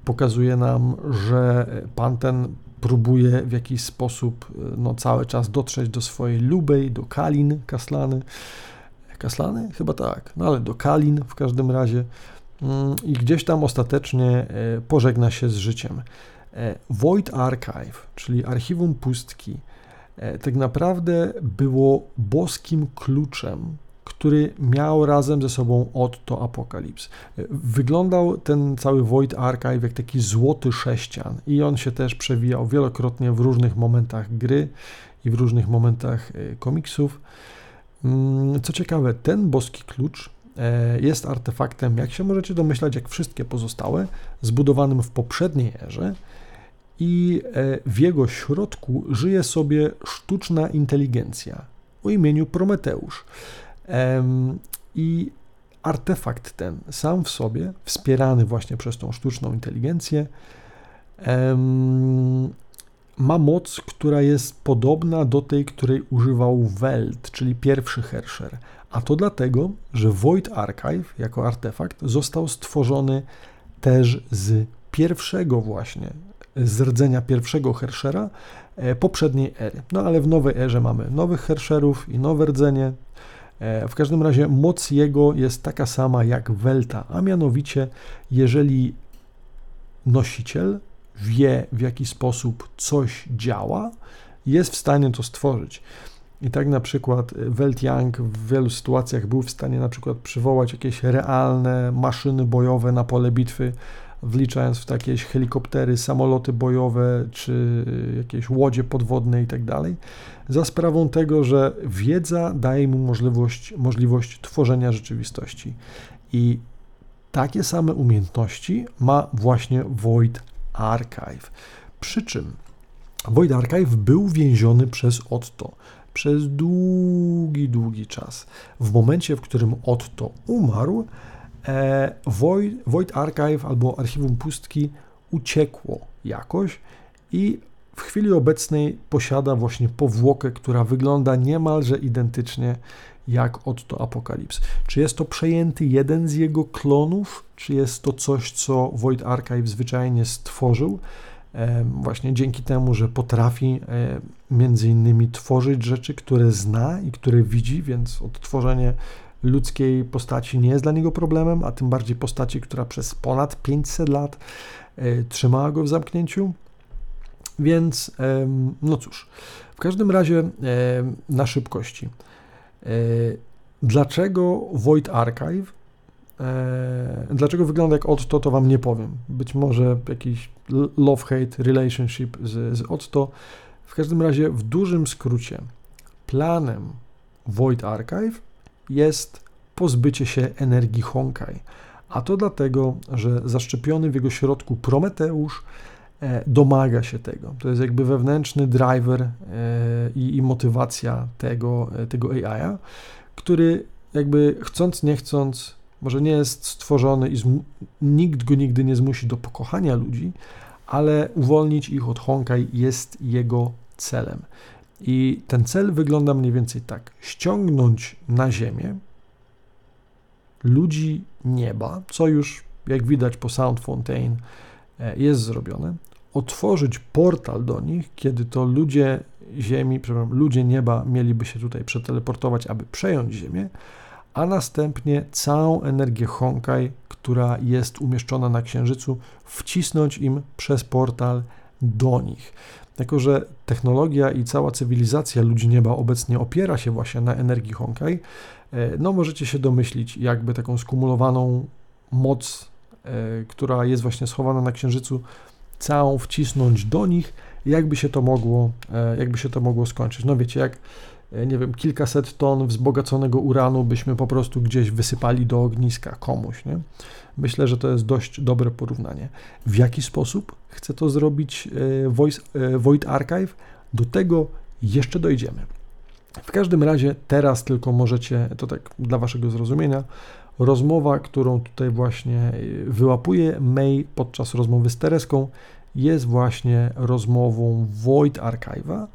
Speaker 1: pokazuje nam, że pan ten próbuje w jakiś sposób no, cały czas dotrzeć do swojej lubej, do Kalin Kaslany, Kaslany? Chyba tak, no ale do Kalin w każdym razie mm, i gdzieś tam ostatecznie e, pożegna się z życiem. E, Void Archive, czyli archiwum pustki, e, tak naprawdę było boskim kluczem, który miał razem ze sobą Otto Apokalips. Wyglądał ten cały Void Archive jak taki złoty sześcian i on się też przewijał wielokrotnie w różnych momentach gry i w różnych momentach komiksów. Mm, co ciekawe, ten boski klucz e, jest artefaktem, jak się możecie domyślać, jak wszystkie pozostałe, zbudowanym w poprzedniej erze i e, w jego środku żyje sobie sztuczna inteligencja o imieniu Prometeusz. I artefakt ten sam w sobie, wspierany właśnie przez tą sztuczną inteligencję, ma moc, która jest podobna do tej, której używał Welt, czyli pierwszy Herscher. A to dlatego, że Void Archive jako artefakt został stworzony też z pierwszego właśnie, z rdzenia pierwszego Herschera e, poprzedniej ery. No ale w nowej erze mamy nowych Herscherów i nowe rdzenie. E, w każdym razie moc jego jest taka sama jak Welta, a mianowicie jeżeli nosiciel wie, w jaki sposób coś działa, jest w stanie to stworzyć. I tak na przykład Welt Young w wielu sytuacjach był w stanie na przykład przywołać jakieś realne maszyny bojowe na pole bitwy, wliczając w takie helikoptery, samoloty bojowe czy jakieś łodzie podwodne i tak za sprawą tego, że wiedza daje mu możliwość, możliwość tworzenia rzeczywistości. I takie same umiejętności ma właśnie Void Archive. Przy czym Void Archive był więziony przez Otto przez długi, długi czas. W momencie, w którym Otto umarł, e, Void, Void Archive albo Archiwum Pustki uciekło jakoś i w chwili obecnej posiada właśnie powłokę, która wygląda niemalże identycznie jak Otto Apokalips. Czy jest to przejęty jeden z jego klonów, czy jest to coś, co Void Archive zwyczajnie stworzył, właśnie dzięki temu, że potrafi między innymi tworzyć rzeczy, które zna i które widzi, więc odtworzenie ludzkiej postaci nie jest dla niego problemem, a tym bardziej postaci, która przez ponad 500 lat e, trzymała go w zamknięciu. Więc, no cóż, w każdym razie na szybkości. E, dlaczego Void Archive e, Dlaczego wygląda jak Otto, to Wam nie powiem. Być może jakiś love-hate relationship z, z Otto. W każdym razie, w dużym skrócie, planem Void Archive jest pozbycie się energii Honkai. A to dlatego, że zaszczepiony w jego środku Prometeusz E, domaga się tego. To jest jakby wewnętrzny driver e, i, motywacja tego, e, tego AI, który jakby chcąc, nie chcąc, może nie jest stworzony i nikt go nigdy nie zmusi do pokochania ludzi, ale uwolnić ich od Honkai jest jego celem. I ten cel wygląda mniej więcej tak: ściągnąć na ziemię ludzi nieba, co już jak widać po Sound Fontaine jest zrobione, otworzyć portal do nich, kiedy to ludzie Ziemi, przepraszam, ludzie nieba mieliby się tutaj przeteleportować, aby przejąć Ziemię, a następnie całą energię Honkai, która jest umieszczona na Księżycu, wcisnąć im przez portal do nich. Jako, że technologia i cała cywilizacja ludzi nieba obecnie opiera się właśnie na energii Honkai, e, no możecie się domyślić, jakby taką skumulowaną moc która jest właśnie schowana na księżycu, całą wcisnąć do nich, jakby się to mogło, jakby się to mogło skończyć. No wiecie, jak nie wiem, kilkaset ton wzbogaconego uranu byśmy po prostu gdzieś wysypali do ogniska komuś, nie? Myślę, że to jest dość dobre porównanie. W jaki sposób chce to zrobić Voice, Void Archive? Do tego jeszcze dojdziemy. W każdym razie teraz tylko możecie, to tak dla waszego zrozumienia, rozmowa, którą tutaj właśnie wyłapuje May podczas rozmowy z Tereską, jest właśnie rozmową Void Archive'a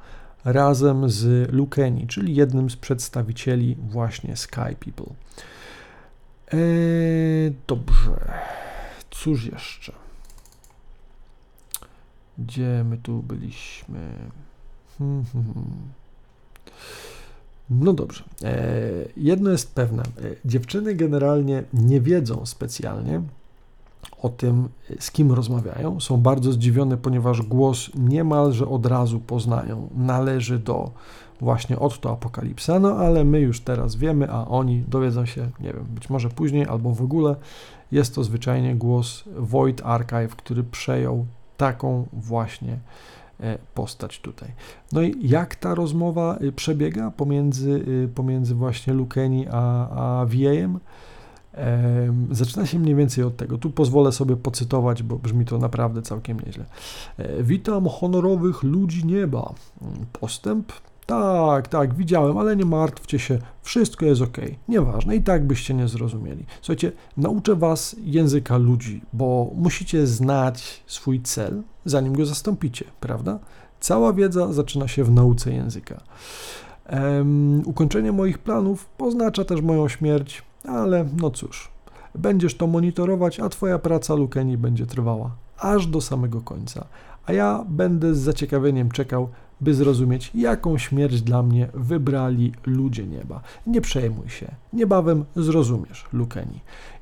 Speaker 1: razem z Lukeni, czyli jednym z przedstawicieli właśnie Sky People. Eee, dobrze. Cóż jeszcze? Gdzie my tu byliśmy? Hmm, hmm, hmm. No dobrze. E, jedno jest pewne. E, dziewczyny generalnie nie wiedzą specjalnie o tym, z kim rozmawiają. Są bardzo zdziwione, ponieważ głos niemalże od razu poznają. Należy do właśnie Otto Apokalipsa, no ale my już teraz wiemy, a oni dowiedzą się, nie wiem, być może później albo w ogóle. Jest to zwyczajnie głos Void Archive, który przejął taką właśnie E, postać tutaj. No i jak ta rozmowa y, przebiega pomiędzy, y, pomiędzy właśnie Lukeni a, a VA-em? Zaczyna się mniej więcej od tego. Tu pozwolę sobie pocytować, bo brzmi to naprawdę całkiem nieźle. E, witam honorowych ludzi nieba. Postęp tak, tak, widziałem, ale nie martwcie się, wszystko jest ok. Nieważne, i tak byście nie zrozumieli. Słuchajcie, nauczę was języka ludzi, bo musicie znać swój cel, zanim go zastąpicie, prawda? Cała wiedza zaczyna się w nauce języka. Um, ukończenie moich planów oznacza też moją śmierć, ale no cóż, będziesz to monitorować, a twoja praca Lukeni będzie trwała aż do samego końca. A ja będę z zaciekawieniem czekał by zrozumieć, jaką śmierć dla mnie wybrali ludzie nieba. Nie przejmuj się, niebawem zrozumiesz, Lukeni.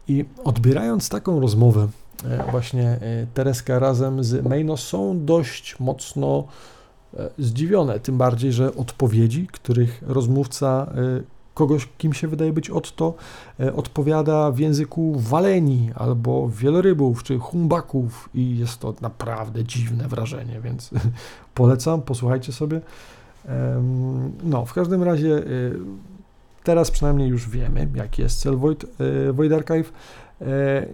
Speaker 1: I odbierając taką rozmowę, e, właśnie e, Tereska razem z Mejno są dość mocno e, zdziwione, tym bardziej, że odpowiedzi, których rozmówca kogoś, kim się wydaje być Otto, e, odpowiada w języku Waleni albo wielorybów czy humbaków i jest to naprawdę dziwne wrażenie, więc polecam, posłuchajcie sobie. No, w każdym razie e, teraz przynajmniej już wiemy, jaki jest cel Void, e, Void Archive.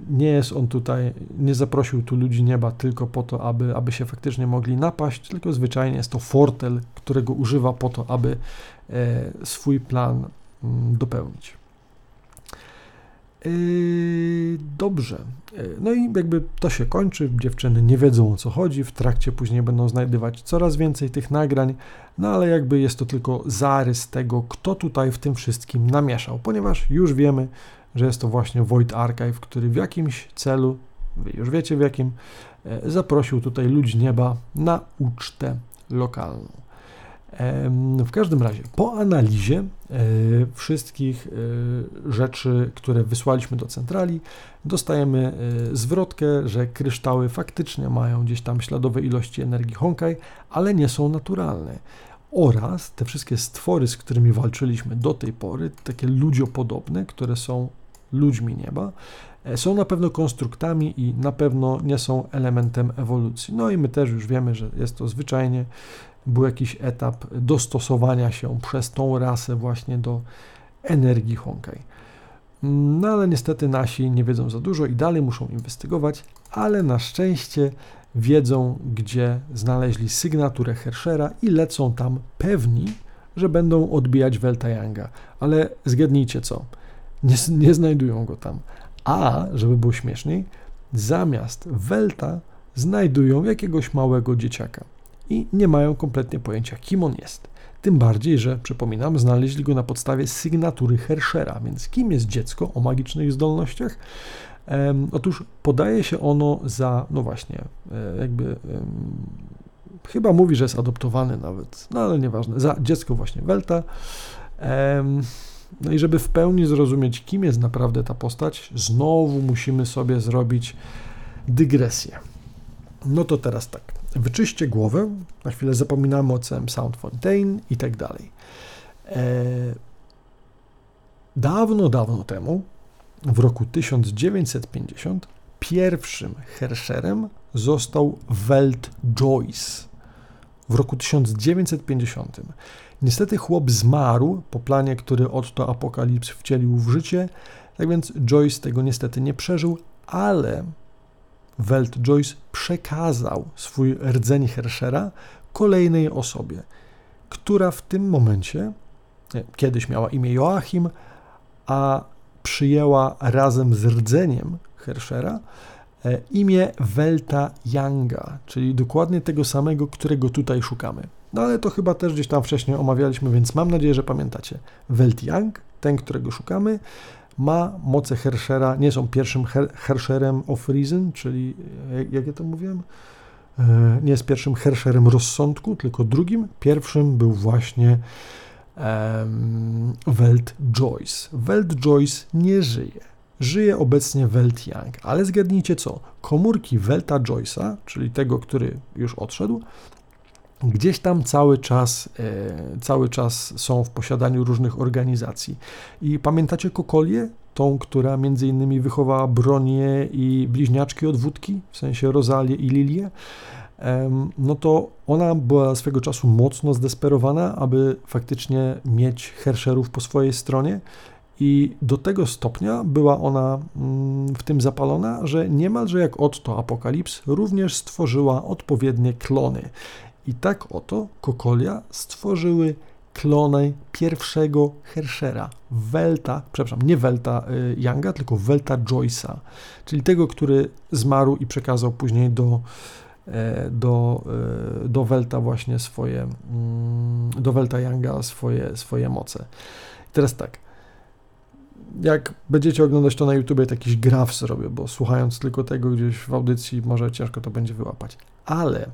Speaker 1: Nie jest on tutaj, nie zaprosił tu ludzi nieba tylko po to, aby, aby się faktycznie mogli napaść, tylko zwyczajnie jest to fortel, którego używa po to, aby swój plan dopełnić. Yy, dobrze. Yy, no i jakby to się kończy, dziewczyny nie wiedzą o co chodzi, w trakcie później będą znajdywać coraz więcej tych nagrań, no ale jakby jest to tylko zarys tego, kto tutaj w tym wszystkim namieszał, ponieważ już wiemy, że jest to właśnie Void Archive, który w jakimś celu, wy już wiecie w jakim, yy, zaprosił tutaj ludzi nieba na ucztę lokalną. W każdym razie, po analizie e, wszystkich e, rzeczy, które wysłaliśmy do centrali, dostajemy e, zwrotkę, że kryształy faktycznie mają gdzieś tam śladowe ilości energii Honkai, ale nie są naturalne. Oraz te wszystkie stwory, z którymi walczyliśmy do tej pory, takie ludziopodobne, które są ludźmi nieba, są na pewno konstruktami i na pewno nie są elementem ewolucji. No i my też już wiemy, że jest to zwyczajnie był jakiś etap dostosowania się przez tą rasę właśnie do energii Honkai. No ale niestety nasi nie wiedzą za dużo i dalej muszą inwestygować, ale na szczęście wiedzą, gdzie znaleźli sygnaturę Herschera i lecą tam pewni, że będą odbijać Welta Younga. Ale zgadnijcie co, nie, nie znajdują go tam. A, żeby było śmieszniej, zamiast Welta znajdują jakiegoś małego dzieciaka i nie mają kompletnie pojęcia, kim on jest. Tym bardziej, że przypominam, znaleźli go na podstawie sygnatury Herschera, więc kim jest dziecko o magicznych zdolnościach? Um, otóż podaje się ono za, no właśnie, e, jakby um, chyba mówi, że jest adoptowany nawet, no ale nieważne, za dziecko właśnie Welta. Um, no i żeby w pełni zrozumieć, kim jest naprawdę ta postać, znowu musimy sobie zrobić dygresję. No to teraz tak wyczyście głowę, na chwilę zapominamy o całym Sound Fontaine i tak dalej. E, dawno, dawno temu, w roku 1950, pierwszym Herscherem został Welt Joyce w roku 1950. Niestety chłop zmarł po planie, który Otto Apokalips wcielił w życie, tak więc Joyce tego niestety nie przeżył, ale Welt Joyce przekazał swój rdzeń Herschera kolejnej osobie, która w tym momencie, kiedyś miała imię Joachim, a przyjęła razem z rdzeniem Herschera e, imię Welta Younga, czyli dokładnie tego samego, którego tutaj szukamy. No ale to chyba też gdzieś tam wcześniej omawialiśmy, więc mam nadzieję, że pamiętacie. Welt Young, ten, którego szukamy, ma moce Herschera, nie są pierwszym her Herscherem of Reason, czyli jak, jak ja to mówiłem? E, nie jest pierwszym Herscherem rozsądku, tylko drugim. Pierwszym był właśnie um, Welt Joyce. Welt Joyce nie żyje. Żyje obecnie Welt Young, ale zgadnijcie co? Komórki Welta Joyce'a, czyli tego, który już odszedł, gdzieś tam cały czas, e, cały czas są w posiadaniu różnych organizacji. I pamiętacie Kokolię? Tą, która między innymi wychowała bronię i bliźniaczki od wódki, w sensie Rozalię i Lilię no to ona była swego czasu mocno zdesperowana, aby faktycznie mieć Herscherów po swojej stronie. I do tego stopnia była ona mm, w tym zapalona, że niemalże jak Otto Apokalips również stworzyła odpowiednie klony. I tak oto Kokolia stworzyły klony pierwszego Herschera, Welta, przepraszam, nie Welta y, Younga, tylko Welta Joyce'a, czyli tego, który zmarł i przekazał później do E, do, e, do Welta właśnie swoje, mm, do Welta Younga swoje, swoje moce. teraz tak, jak będziecie oglądać to na YouTube, to jakiś graf zrobię, bo słuchając tylko tego gdzieś w audycji, może ciężko to będzie wyłapać. Ale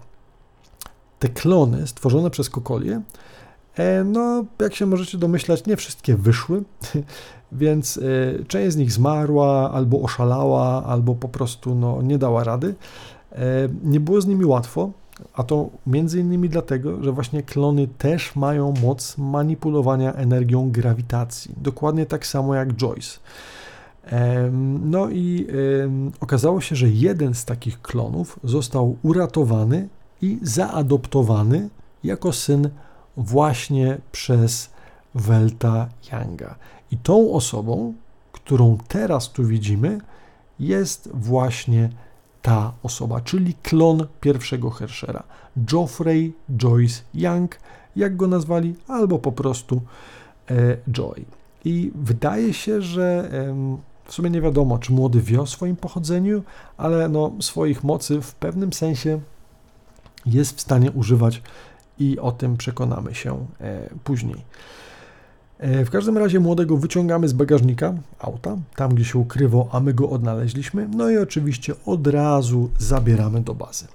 Speaker 1: te klony stworzone przez Kokolię, e, no, jak się możecie domyślać, nie wszystkie wyszły, więc część z nich zmarła, albo oszalała, albo po prostu no, nie dała rady. E, nie było z nimi łatwo, a to między innymi dlatego, że właśnie klony też mają moc manipulowania energią grawitacji, dokładnie tak samo jak Joyce. No i okazało się, że jeden z takich klonów został uratowany i zaadoptowany jako syn właśnie przez Welta Younga. I tą osobą, którą teraz tu widzimy, jest właśnie ta osoba, czyli klon pierwszego Herschera. Geoffrey Joyce Young, jak go nazwali, albo po prostu e, Joy. I wydaje się, że w sumie nie wiadomo, czy młody wie o swoim pochodzeniu, ale no, swoich mocy w pewnym sensie jest w stanie używać i o tym przekonamy się e, później. E, w każdym razie młodego wyciągamy z bagażnika auta, tam gdzie się ukrywał, a my go odnaleźliśmy. No i oczywiście od razu zabieramy do bazy.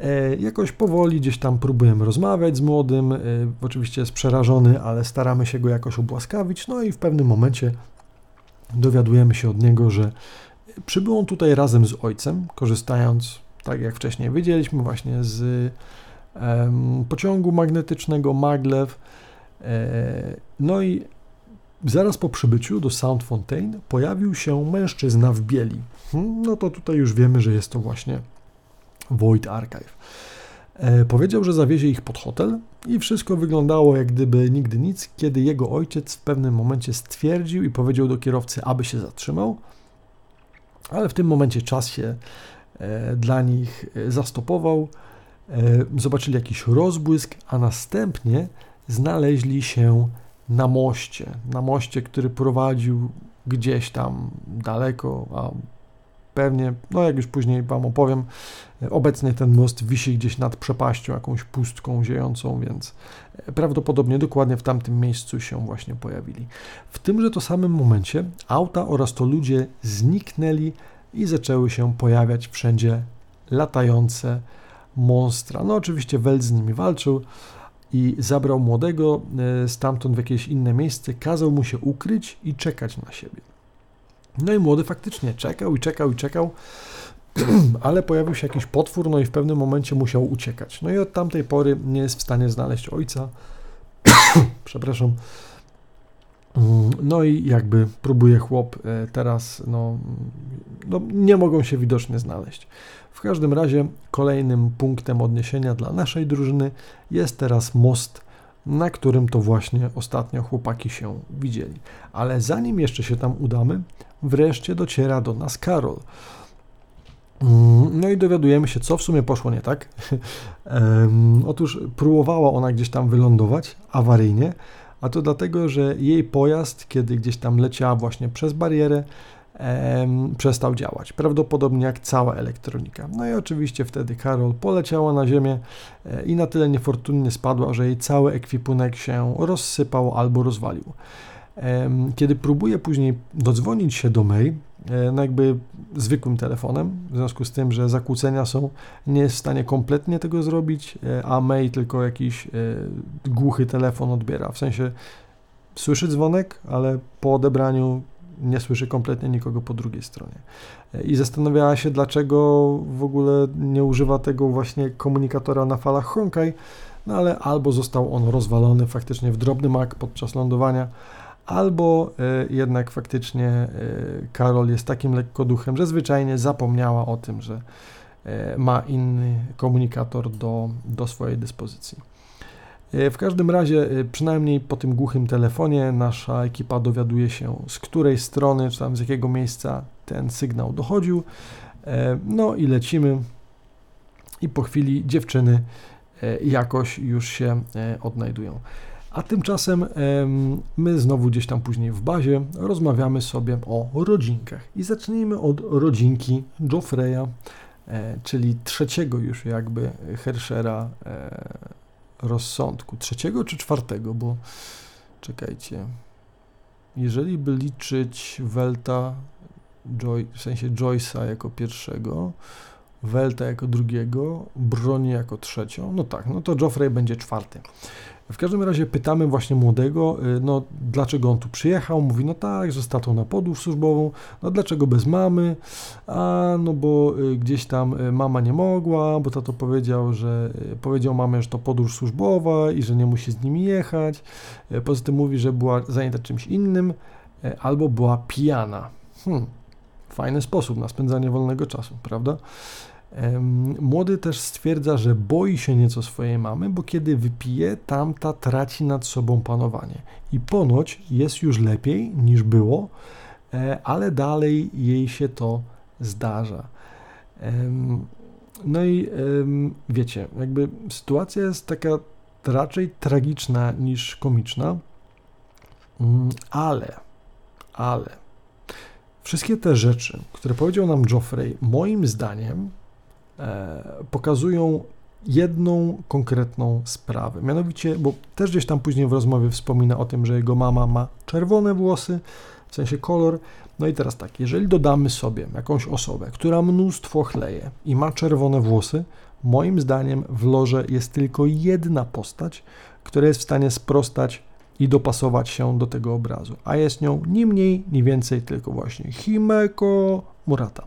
Speaker 1: E, jakoś powoli gdzieś tam próbujemy rozmawiać z młodym. Oczywiście jest przerażony, ale staramy się go jakoś obłaskawić. No i w pewnym momencie dowiadujemy się od niego, że przybył on tutaj razem z ojcem, korzystając, tak jak wcześniej wiedzieliśmy, właśnie z pociągu magnetycznego maglev E, no i zaraz po przybyciu do Sound Fontaine pojawił się mężczyzna w bieli. Hmm, no to tutaj już wiemy, że jest to właśnie Void Archive. E, powiedział, że zawiezie ich pod hotel i wszystko wyglądało jak gdyby nigdy nic, kiedy jego ojciec w pewnym momencie stwierdził i powiedział do kierowcy, aby się zatrzymał, ale w tym momencie czas się dla nich zastopował. Zobaczyli jakiś rozbłysk, a następnie znaleźli się na moście, na moście, który prowadził gdzieś tam daleko, a pewnie, no jak już później Wam opowiem, obecnie ten most wisi gdzieś nad przepaścią, jakąś pustką ziejącą, więc prawdopodobnie dokładnie w tamtym miejscu się właśnie pojawili. W tymże to samym momencie auta oraz to ludzie zniknęli i zaczęły się pojawiać wszędzie latające monstra. No oczywiście Welt z nimi walczył, i zabrał młodego e, stamtąd w jakieś inne miejsce, kazał mu się ukryć i czekać na siebie. No i młody faktycznie czekał i czekał i czekał, ale pojawił się jakiś potwór, no i w pewnym momencie musiał uciekać. No i od tamtej pory nie jest w stanie znaleźć ojca. Przepraszam. Mm, no i jakby próbuje chłop e, teraz no, no, nie mogą się widocznie znaleźć. W każdym razie kolejnym punktem odniesienia dla naszej drużyny jest teraz most, na którym to właśnie ostatnio chłopaki się widzieli. Ale zanim jeszcze się tam udamy, wreszcie dociera do nas Karol. Mm, no i dowiadujemy się, co w sumie poszło nie tak. Otóż próbowała ona gdzieś tam wylądować awaryjnie, a to dlatego, że jej pojazd, kiedy gdzieś tam leciała właśnie przez barierę, przestał działać. Prawdopodobnie jak cała elektronika. No i oczywiście wtedy Karol poleciała na ziemię e, i na tyle niefortunnie spadła, że jej cały ekwipunek się rozsypał albo rozwalił. Kiedy próbuje później dodzwonić się do May, no jakby zwykłym telefonem, w związku z tym, że zakłócenia są, nie jest w stanie kompletnie tego zrobić, e, a May tylko jakiś głuchy telefon odbiera. W sensie słyszy dzwonek, ale po odebraniu nie słyszy kompletnie nikogo po drugiej stronie. I zastanawiała się, dlaczego w ogóle nie używa tego właśnie komunikatora na falach Honkai, no ale albo został on rozwalony faktycznie w drobny mak podczas lądowania, albo y, jednak faktycznie y, Karol jest takim lekkoduchem, że zwyczajnie zapomniała o tym, że y, ma inny komunikator do, do swojej dyspozycji. E, w każdym razie, e, przynajmniej po tym głuchym telefonie, nasza ekipa dowiaduje się, z której strony, czy tam z jakiego miejsca ten sygnał dochodził. E, no i lecimy. I po chwili dziewczyny jakoś już się odnajdują. A tymczasem my znowu gdzieś tam później w bazie rozmawiamy sobie o rodzinkach. I zacznijmy od rodzinki Joffreya, czyli trzeciego już jakby Herschera rozsądku. Trzeciego czy czwartego, bo czekajcie. Jeżeli by liczyć Welta, Joy, w sensie Joyce'a jako pierwszego, Welta jako drugiego, Broni jako trzecią, no tak, no to Joffrey będzie czwarty. W każdym razie pytamy właśnie młodego, y, no dlaczego on tu przyjechał, mówi, no tak, że statą na podróż służbową, no dlaczego bez mamy, a no bo y, gdzieś tam y, mama nie mogła, bo tato powiedział, że powiedział mamie, że to podróż służbowa i że nie musi z nimi jechać, poza tym mówi, że była zajęta czymś innym, albo była pijana. Hmm, fajny sposób na spędzanie wolnego czasu, prawda? Młody też stwierdza, że boi się nieco swojej mamy, bo kiedy wypije, tamta traci nad sobą panowanie. I ponoć jest już lepiej niż było, e, ale dalej jej się to zdarza. No i wiecie, jakby sytuacja jest taka raczej tragiczna niż komiczna, mm, ale, ale wszystkie te rzeczy, które powiedział nam Joffrey, moim zdaniem pokazują jedną konkretną sprawę. Mianowicie, bo też gdzieś tam później w rozmowie wspomina o tym, że jego mama ma czerwone włosy, w sensie kolor. No i teraz tak, jeżeli dodamy sobie jakąś osobę, która mnóstwo chleje i ma czerwone włosy, moim zdaniem w loże jest tylko jedna postać, która jest w stanie sprostać i dopasować się do tego obrazu, a jest nią ni mniej, ni więcej, tylko właśnie Himeko Murata.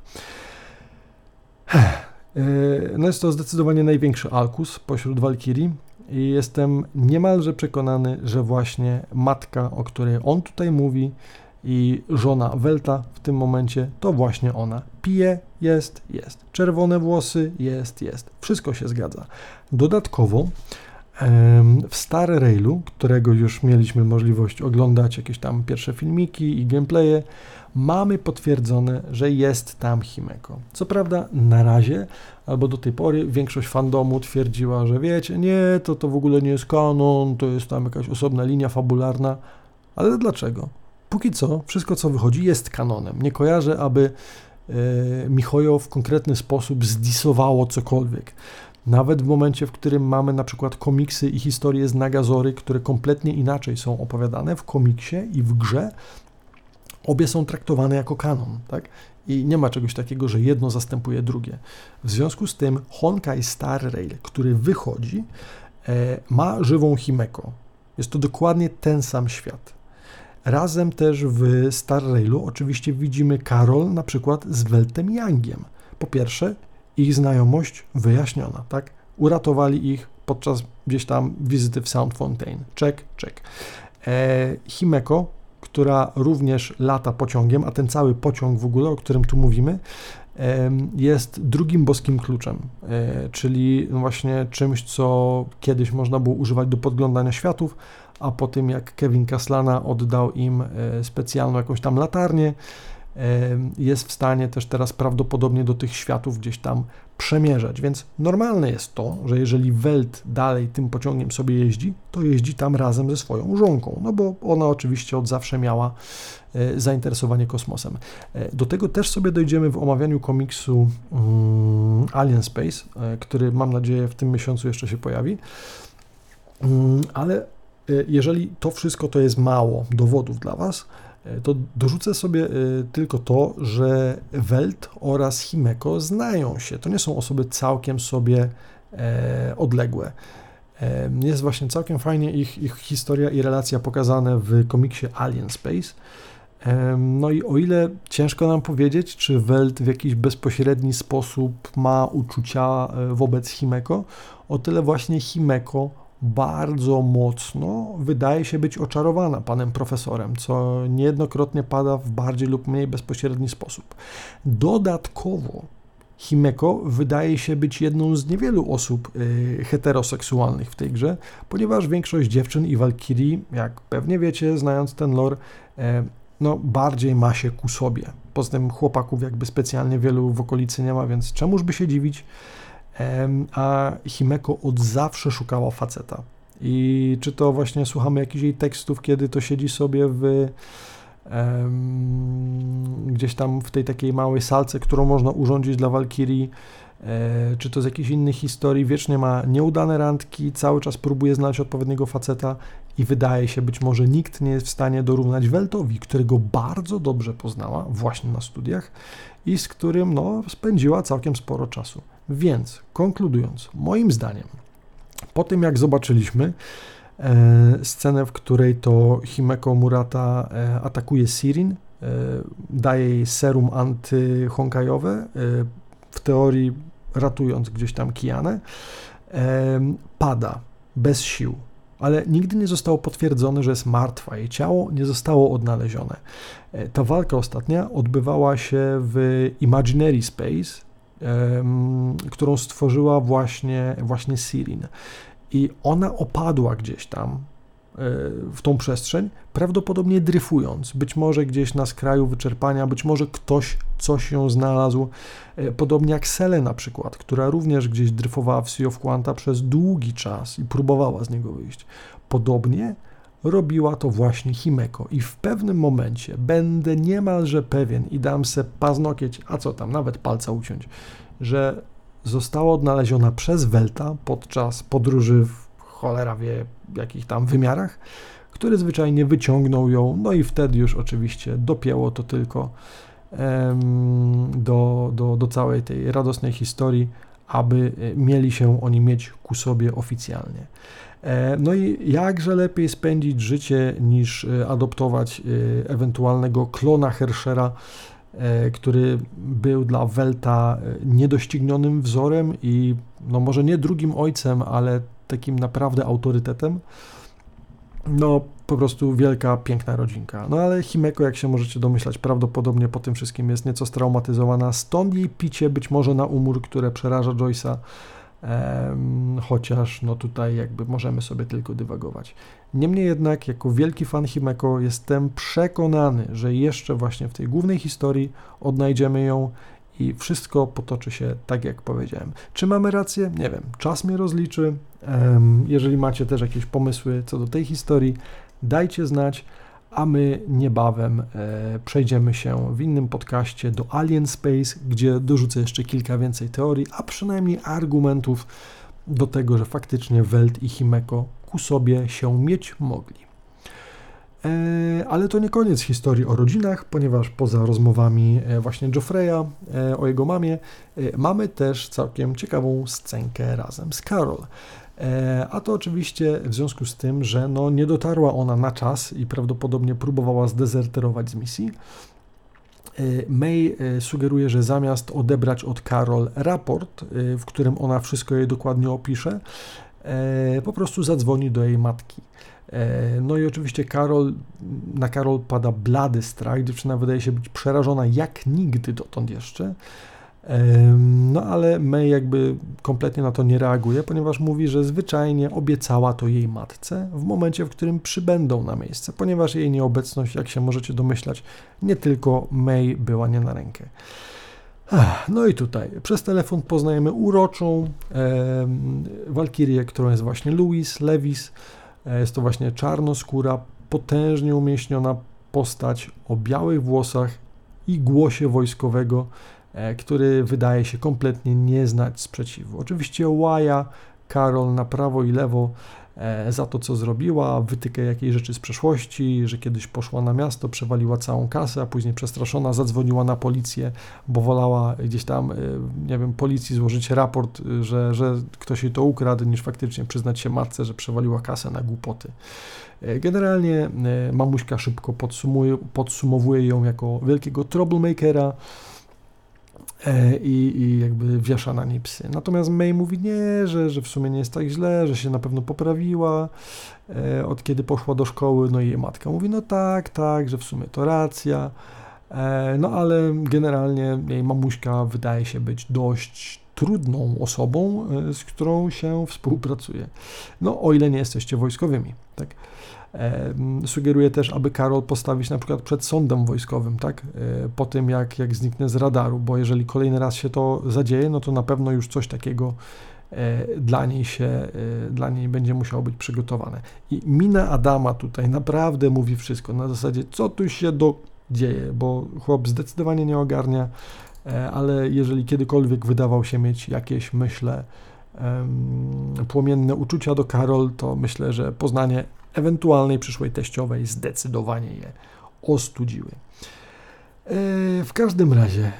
Speaker 1: E, no jest to zdecydowanie największy Alkus pośród Walkirii i jestem niemalże przekonany, że właśnie matka, o której on tutaj mówi i żona Welta w tym momencie, to właśnie ona. Pije, jest, jest. Czerwone włosy, jest, jest. Wszystko się zgadza. Dodatkowo w Star Railu, którego już mieliśmy możliwość oglądać, jakieś tam pierwsze filmiki i gameplaye, mamy potwierdzone, że jest tam Himeko. Co prawda na razie, albo do tej pory większość fandomu twierdziła, że wiecie, nie, to to w ogóle nie jest kanon, to jest tam jakaś osobna linia fabularna, ale dlaczego? Póki co, wszystko co wychodzi jest kanonem. Nie kojarzę, aby e, Michojo w konkretny sposób zdisowało cokolwiek. Nawet w momencie, w którym mamy na przykład komiksy i historie z Nagazory, które kompletnie inaczej są opowiadane w komiksie i w grze, obie są traktowane jako kanon, tak? I nie ma czegoś takiego, że jedno zastępuje drugie. W związku z tym Honkai Star Rail, który wychodzi, e, ma żywą Himeko. Jest to dokładnie ten sam świat. Razem też w Star Railu oczywiście widzimy Karol na przykład z Weltem Yangiem. Po pierwsze, ich znajomość wyjaśniona, tak? Uratowali ich podczas gdzieś tam wizyty w Sound Fontaine. Check, check. E, Himeko która również lata pociągiem, a ten cały pociąg w ogóle, o którym tu mówimy, jest drugim boskim kluczem, e, czyli właśnie czymś, co kiedyś można było używać do podglądania światów, a po tym jak Kevin Kaslana oddał im e, specjalną jakąś tam latarnię, jest w stanie też teraz prawdopodobnie do tych światów gdzieś tam przemierzać. Więc normalne jest to, że jeżeli Welt dalej tym pociągiem sobie jeździ, to jeździ tam razem ze swoją żonką, no bo ona oczywiście od zawsze miała e, zainteresowanie kosmosem. E, do tego też sobie dojdziemy w omawianiu komiksu um, Alien Space, e, który mam nadzieję w tym miesiącu jeszcze się pojawi. Um, ale jeżeli to wszystko to jest mało dowodów dla Was, to dorzucę sobie e, tylko to, że Welt oraz Himeko znają się. To nie są osoby całkiem sobie e, odległe. Jest właśnie całkiem fajnie ich, ich historia i relacja pokazane w komiksie Alien Space. No i o ile ciężko nam powiedzieć, czy Welt w jakiś bezpośredni sposób ma uczucia wobec Himeko, o tyle właśnie Himeko bardzo mocno wydaje się być oczarowana panem profesorem, co niejednokrotnie pada w bardziej lub mniej bezpośredni sposób. Dodatkowo Himeko wydaje się być jedną z niewielu osób y, heteroseksualnych w tej grze, ponieważ większość dziewczyn i walkirii, jak pewnie wiecie, znając ten lore, y, no bardziej ma się ku sobie. Poza tym chłopaków jakby specjalnie wielu w okolicy nie ma, więc czemuż by się dziwić, a Himeko od zawsze szukała faceta. I czy to właśnie słuchamy jakichś jej tekstów, kiedy to siedzi sobie w gdzieś tam w tej takiej małej salce, którą można urządzić dla Walkirii, e, czy to z jakichś innych historii, wiecznie ma nieudane randki, cały czas próbuje znaleźć odpowiedniego faceta i wydaje się, być może nikt nie jest w stanie dorównać Weltowi, którego bardzo dobrze poznała właśnie na studiach i z którym no, spędziła całkiem sporo czasu. Więc konkludując, moim zdaniem, po tym jak zobaczyliśmy e, scenę, w której to Himeko Murata e, atakuje Sirin, e, daje jej serum antyhonkajowe, e, w teorii ratując gdzieś tam Kianę, e, pada bez sił, ale nigdy nie zostało potwierdzone, że jest martwa. Jej ciało nie zostało odnalezione. E, ta walka ostatnia odbywała się w Imaginary Space, którą stworzyła właśnie, właśnie Sirin. I ona opadła gdzieś tam e, w tą przestrzeń, prawdopodobnie dryfując, być może gdzieś na skraju wyczerpania, być może ktoś coś ją znalazł, e, podobnie jak Sele na przykład, która również gdzieś dryfowała w Sea of Quanta przez długi czas i próbowała z niego wyjść. Podobnie robiła to właśnie Himeko i w pewnym momencie będę niemalże pewien i dam se paznokieć, a co tam, nawet palca uciąć, że została odnaleziona przez Welta podczas podróży w cholera wie jakich tam wymiarach, który zwyczajnie wyciągnął ją, no i wtedy już oczywiście dopięło to tylko do, do, do całej tej radosnej historii, aby e, mieli się oni mieć ku sobie oficjalnie. E, no i jakże lepiej spędzić życie niż e, adoptować e, ewentualnego klona Herschera, który był dla Welta niedoścignionym wzorem i no może nie drugim ojcem, ale takim naprawdę autorytetem. No, po prostu wielka, piękna rodzinka. No ale Himeko, jak się możecie domyślać, prawdopodobnie po tym wszystkim jest nieco straumatyzowana, stąd jej picie być może na umór, które przeraża Joyce'a, chociaż no tutaj jakby możemy sobie tylko dywagować. Niemniej jednak, jako wielki fan Himeko, jestem przekonany, że jeszcze właśnie w tej głównej historii odnajdziemy ją i wszystko potoczy się tak, jak powiedziałem. Czy mamy rację? Nie wiem. Czas mnie rozliczy. Jeżeli macie też jakieś pomysły co do tej historii, dajcie znać a my niebawem e, przejdziemy się w innym podcaście do Alien Space, gdzie dorzucę jeszcze kilka więcej teorii, a przynajmniej argumentów do tego, że faktycznie Welt i Himeko ku sobie się mieć mogli. E, ale to nie koniec historii o rodzinach, ponieważ poza rozmowami e, właśnie Joffreya e, o jego mamie, e, mamy też całkiem ciekawą scenkę razem z Carol. E, a to oczywiście w związku z tym, że no nie dotarła ona na czas i prawdopodobnie próbowała zdezerterować z misji. E, May e, sugeruje, że zamiast odebrać od Carol raport, w którym ona wszystko jej dokładnie opisze, po prostu zadzwoni do jej matki. No i oczywiście Karol, na Karol pada blady strach, dziewczyna wydaje się być przerażona jak nigdy dotąd jeszcze. No ale May jakby kompletnie na to nie reaguje, ponieważ mówi, że zwyczajnie obiecała to jej matce w momencie, w którym przybędą na miejsce, ponieważ jej nieobecność, jak się możecie domyślać, nie tylko May była nie na rękę. No i tutaj przez telefon poznajemy uroczą e, walkirię, którą jest właśnie Louis Levis. E, jest to właśnie czarnoskóra, potężnie umieśniona postać o białych włosach i głosie wojskowego, który wydaje się kompletnie nie znać sprzeciwu. Oczywiście Łaja, Karol na prawo i lewo E, za to, co zrobiła, wytykę jakiejś rzeczy z przeszłości, że kiedyś poszła na miasto, przewaliła całą kasę, a później przestraszona zadzwoniła na policję, bo wolała gdzieś tam, e, nie wiem, policji złożyć raport, e, że, że ktoś jej to ukradł, niż faktycznie przyznać się matce, że przewaliła kasę na głupoty. Generalnie mamuśka szybko podsumuje, podsumowuje ją jako wielkiego troublemakera, E, i, i jakby wiesza na niej psy. Natomiast May mówi nie, że, że w sumie nie jest tak źle, że się na pewno poprawiła e, od kiedy poszła do szkoły. No i jej matka mówi, no tak, tak, że w sumie to racja. E, no ale generalnie jej mamuśka wydaje się być dość trudną osobą, z którą się współpracuje. No o ile nie jesteście wojskowymi, tak. Sugeruje też, aby Karol postawić na przykład przed sądem wojskowym, tak? E, po tym, jak, jak zniknę z radaru, bo jeżeli kolejny raz się to zadzieje, no to na pewno już coś takiego e, dla niej się, e, dla niej będzie musiało być przygotowane. I mina Adama tutaj naprawdę mówi wszystko, na zasadzie, co tu się do dzieje, bo chłop zdecydowanie nie ogarnia, ale jeżeli kiedykolwiek wydawał się mieć jakieś, myślę, płomienne uczucia do Karol, to myślę, że poznanie ewentualnej przyszłej teściowej zdecydowanie je ostudziły. E, w każdym razie,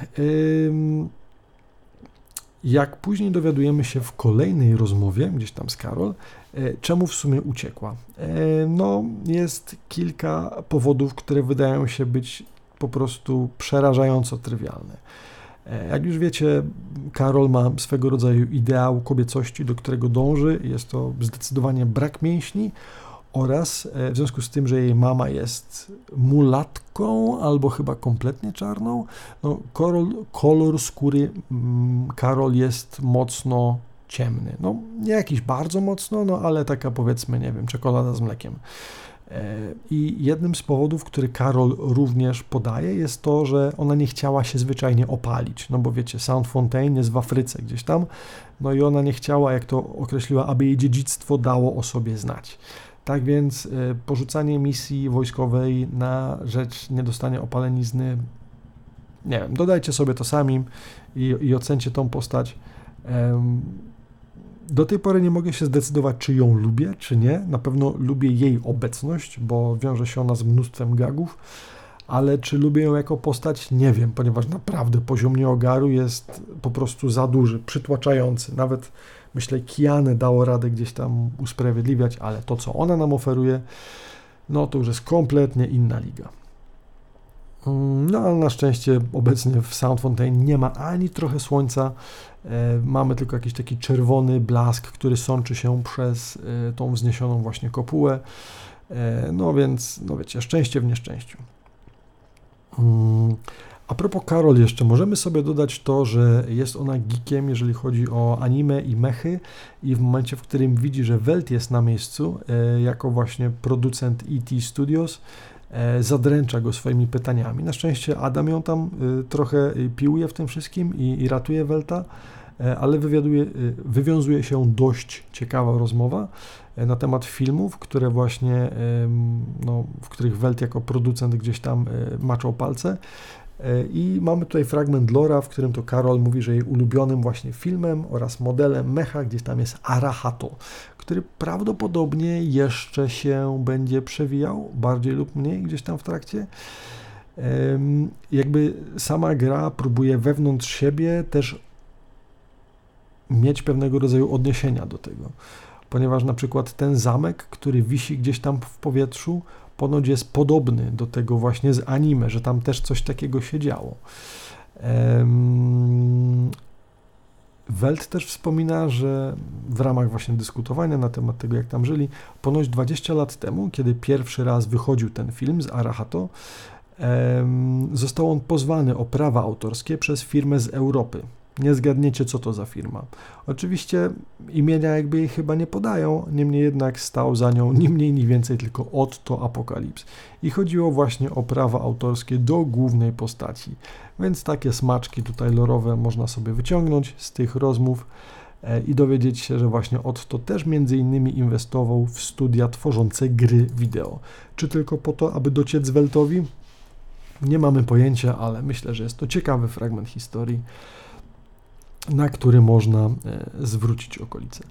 Speaker 1: jak później dowiadujemy się w kolejnej rozmowie, gdzieś tam z Karol, e, czemu w sumie uciekła? E, no, jest kilka powodów, które wydają się być po prostu przerażająco trywialne. Jak już wiecie, Karol ma swego rodzaju ideał kobiecości, do którego dąży. Jest to zdecydowanie brak mięśni oraz e, w związku z tym, że jej mama jest mulatką albo chyba kompletnie czarną, no, kolor, kolor skóry mm, Karol jest mocno ciemny. No, nie jakiś bardzo mocno, no ale taka powiedzmy, nie wiem, czekolada z mlekiem. E, I jednym z powodów, który Karol również podaje, jest to, że ona nie chciała się zwyczajnie opalić. No bo wiecie, Sound Fontaine jest w Afryce gdzieś tam, no i ona nie chciała, jak to określiła, aby jej dziedzictwo dało o sobie znać. Tak więc y, porzucanie misji wojskowej na rzecz niedostania opalenizny, nie wiem, dodajcie sobie to sami i, i ocencie tą postać. Do tej pory nie mogę się zdecydować, czy ją lubię, czy nie. Na pewno lubię jej obecność, bo wiąże się ona z mnóstwem gagów, ale czy lubię ją jako postać, nie wiem, ponieważ naprawdę poziom nieogaru jest po prostu za duży, przytłaczający. Nawet myślę, Kianę dało radę gdzieś tam usprawiedliwiać, ale to, co ona nam oferuje, no to już jest kompletnie inna liga. Mm, no ale na szczęście obecnie w Sound Fontaine nie ma ani trochę słońca. E, mamy tylko jakiś taki czerwony blask, który sączy się przez e, tą wzniesioną właśnie kopułę. E, no więc, no wiecie, szczęście w nieszczęściu. A propos Karol jeszcze, możemy sobie dodać to, że jest ona geekiem, jeżeli chodzi o anime i mechy i w momencie, w którym widzi, że Welt jest na miejscu, e, jako właśnie producent ET Studios, e, zadręcza go swoimi pytaniami. Na szczęście Adam ją tam e, trochę piłuje w tym wszystkim i, ratuje Welta, ale wywiązuje się dość ciekawa rozmowa na temat filmów, które właśnie, no, w których Welt jako producent gdzieś tam maczał palce I mamy tutaj fragment Lora, w którym to Karol mówi, że jej ulubionym właśnie filmem oraz modelem mecha gdzieś tam jest Arahato, który prawdopodobnie jeszcze się będzie przewijał, bardziej lub mniej gdzieś tam w trakcie. Jakby sama gra próbuje wewnątrz siebie też mieć pewnego rodzaju odniesienia do tego, ponieważ na przykład ten zamek, który wisi gdzieś tam w powietrzu, ponoć jest podobny do tego właśnie z anime, że tam też coś takiego się działo. Welt też wspomina, że w ramach właśnie dyskutowania na temat tego, jak tam żyli, ponoć 20 lat temu, kiedy pierwszy raz wychodził ten film z Arahato, został on pozwany o prawa autorskie przez firmę z Europy. Nie zgadniecie, co to za firma. Oczywiście imienia jakby jej chyba nie podają, niemniej jednak stał za nią ni mniej, ni więcej tylko Otto Apokalips. I chodziło właśnie o prawa autorskie do głównej postaci. Więc takie smaczki tutaj lorowe można sobie wyciągnąć z tych rozmów e, i dowiedzieć się, że właśnie Otto też między innymi inwestował w studia tworzące gry wideo. Czy tylko po to, aby dociec Weltowi? Nie mamy pojęcia, ale myślę, że jest to ciekawy fragment historii na który można e, zwrócić okolice.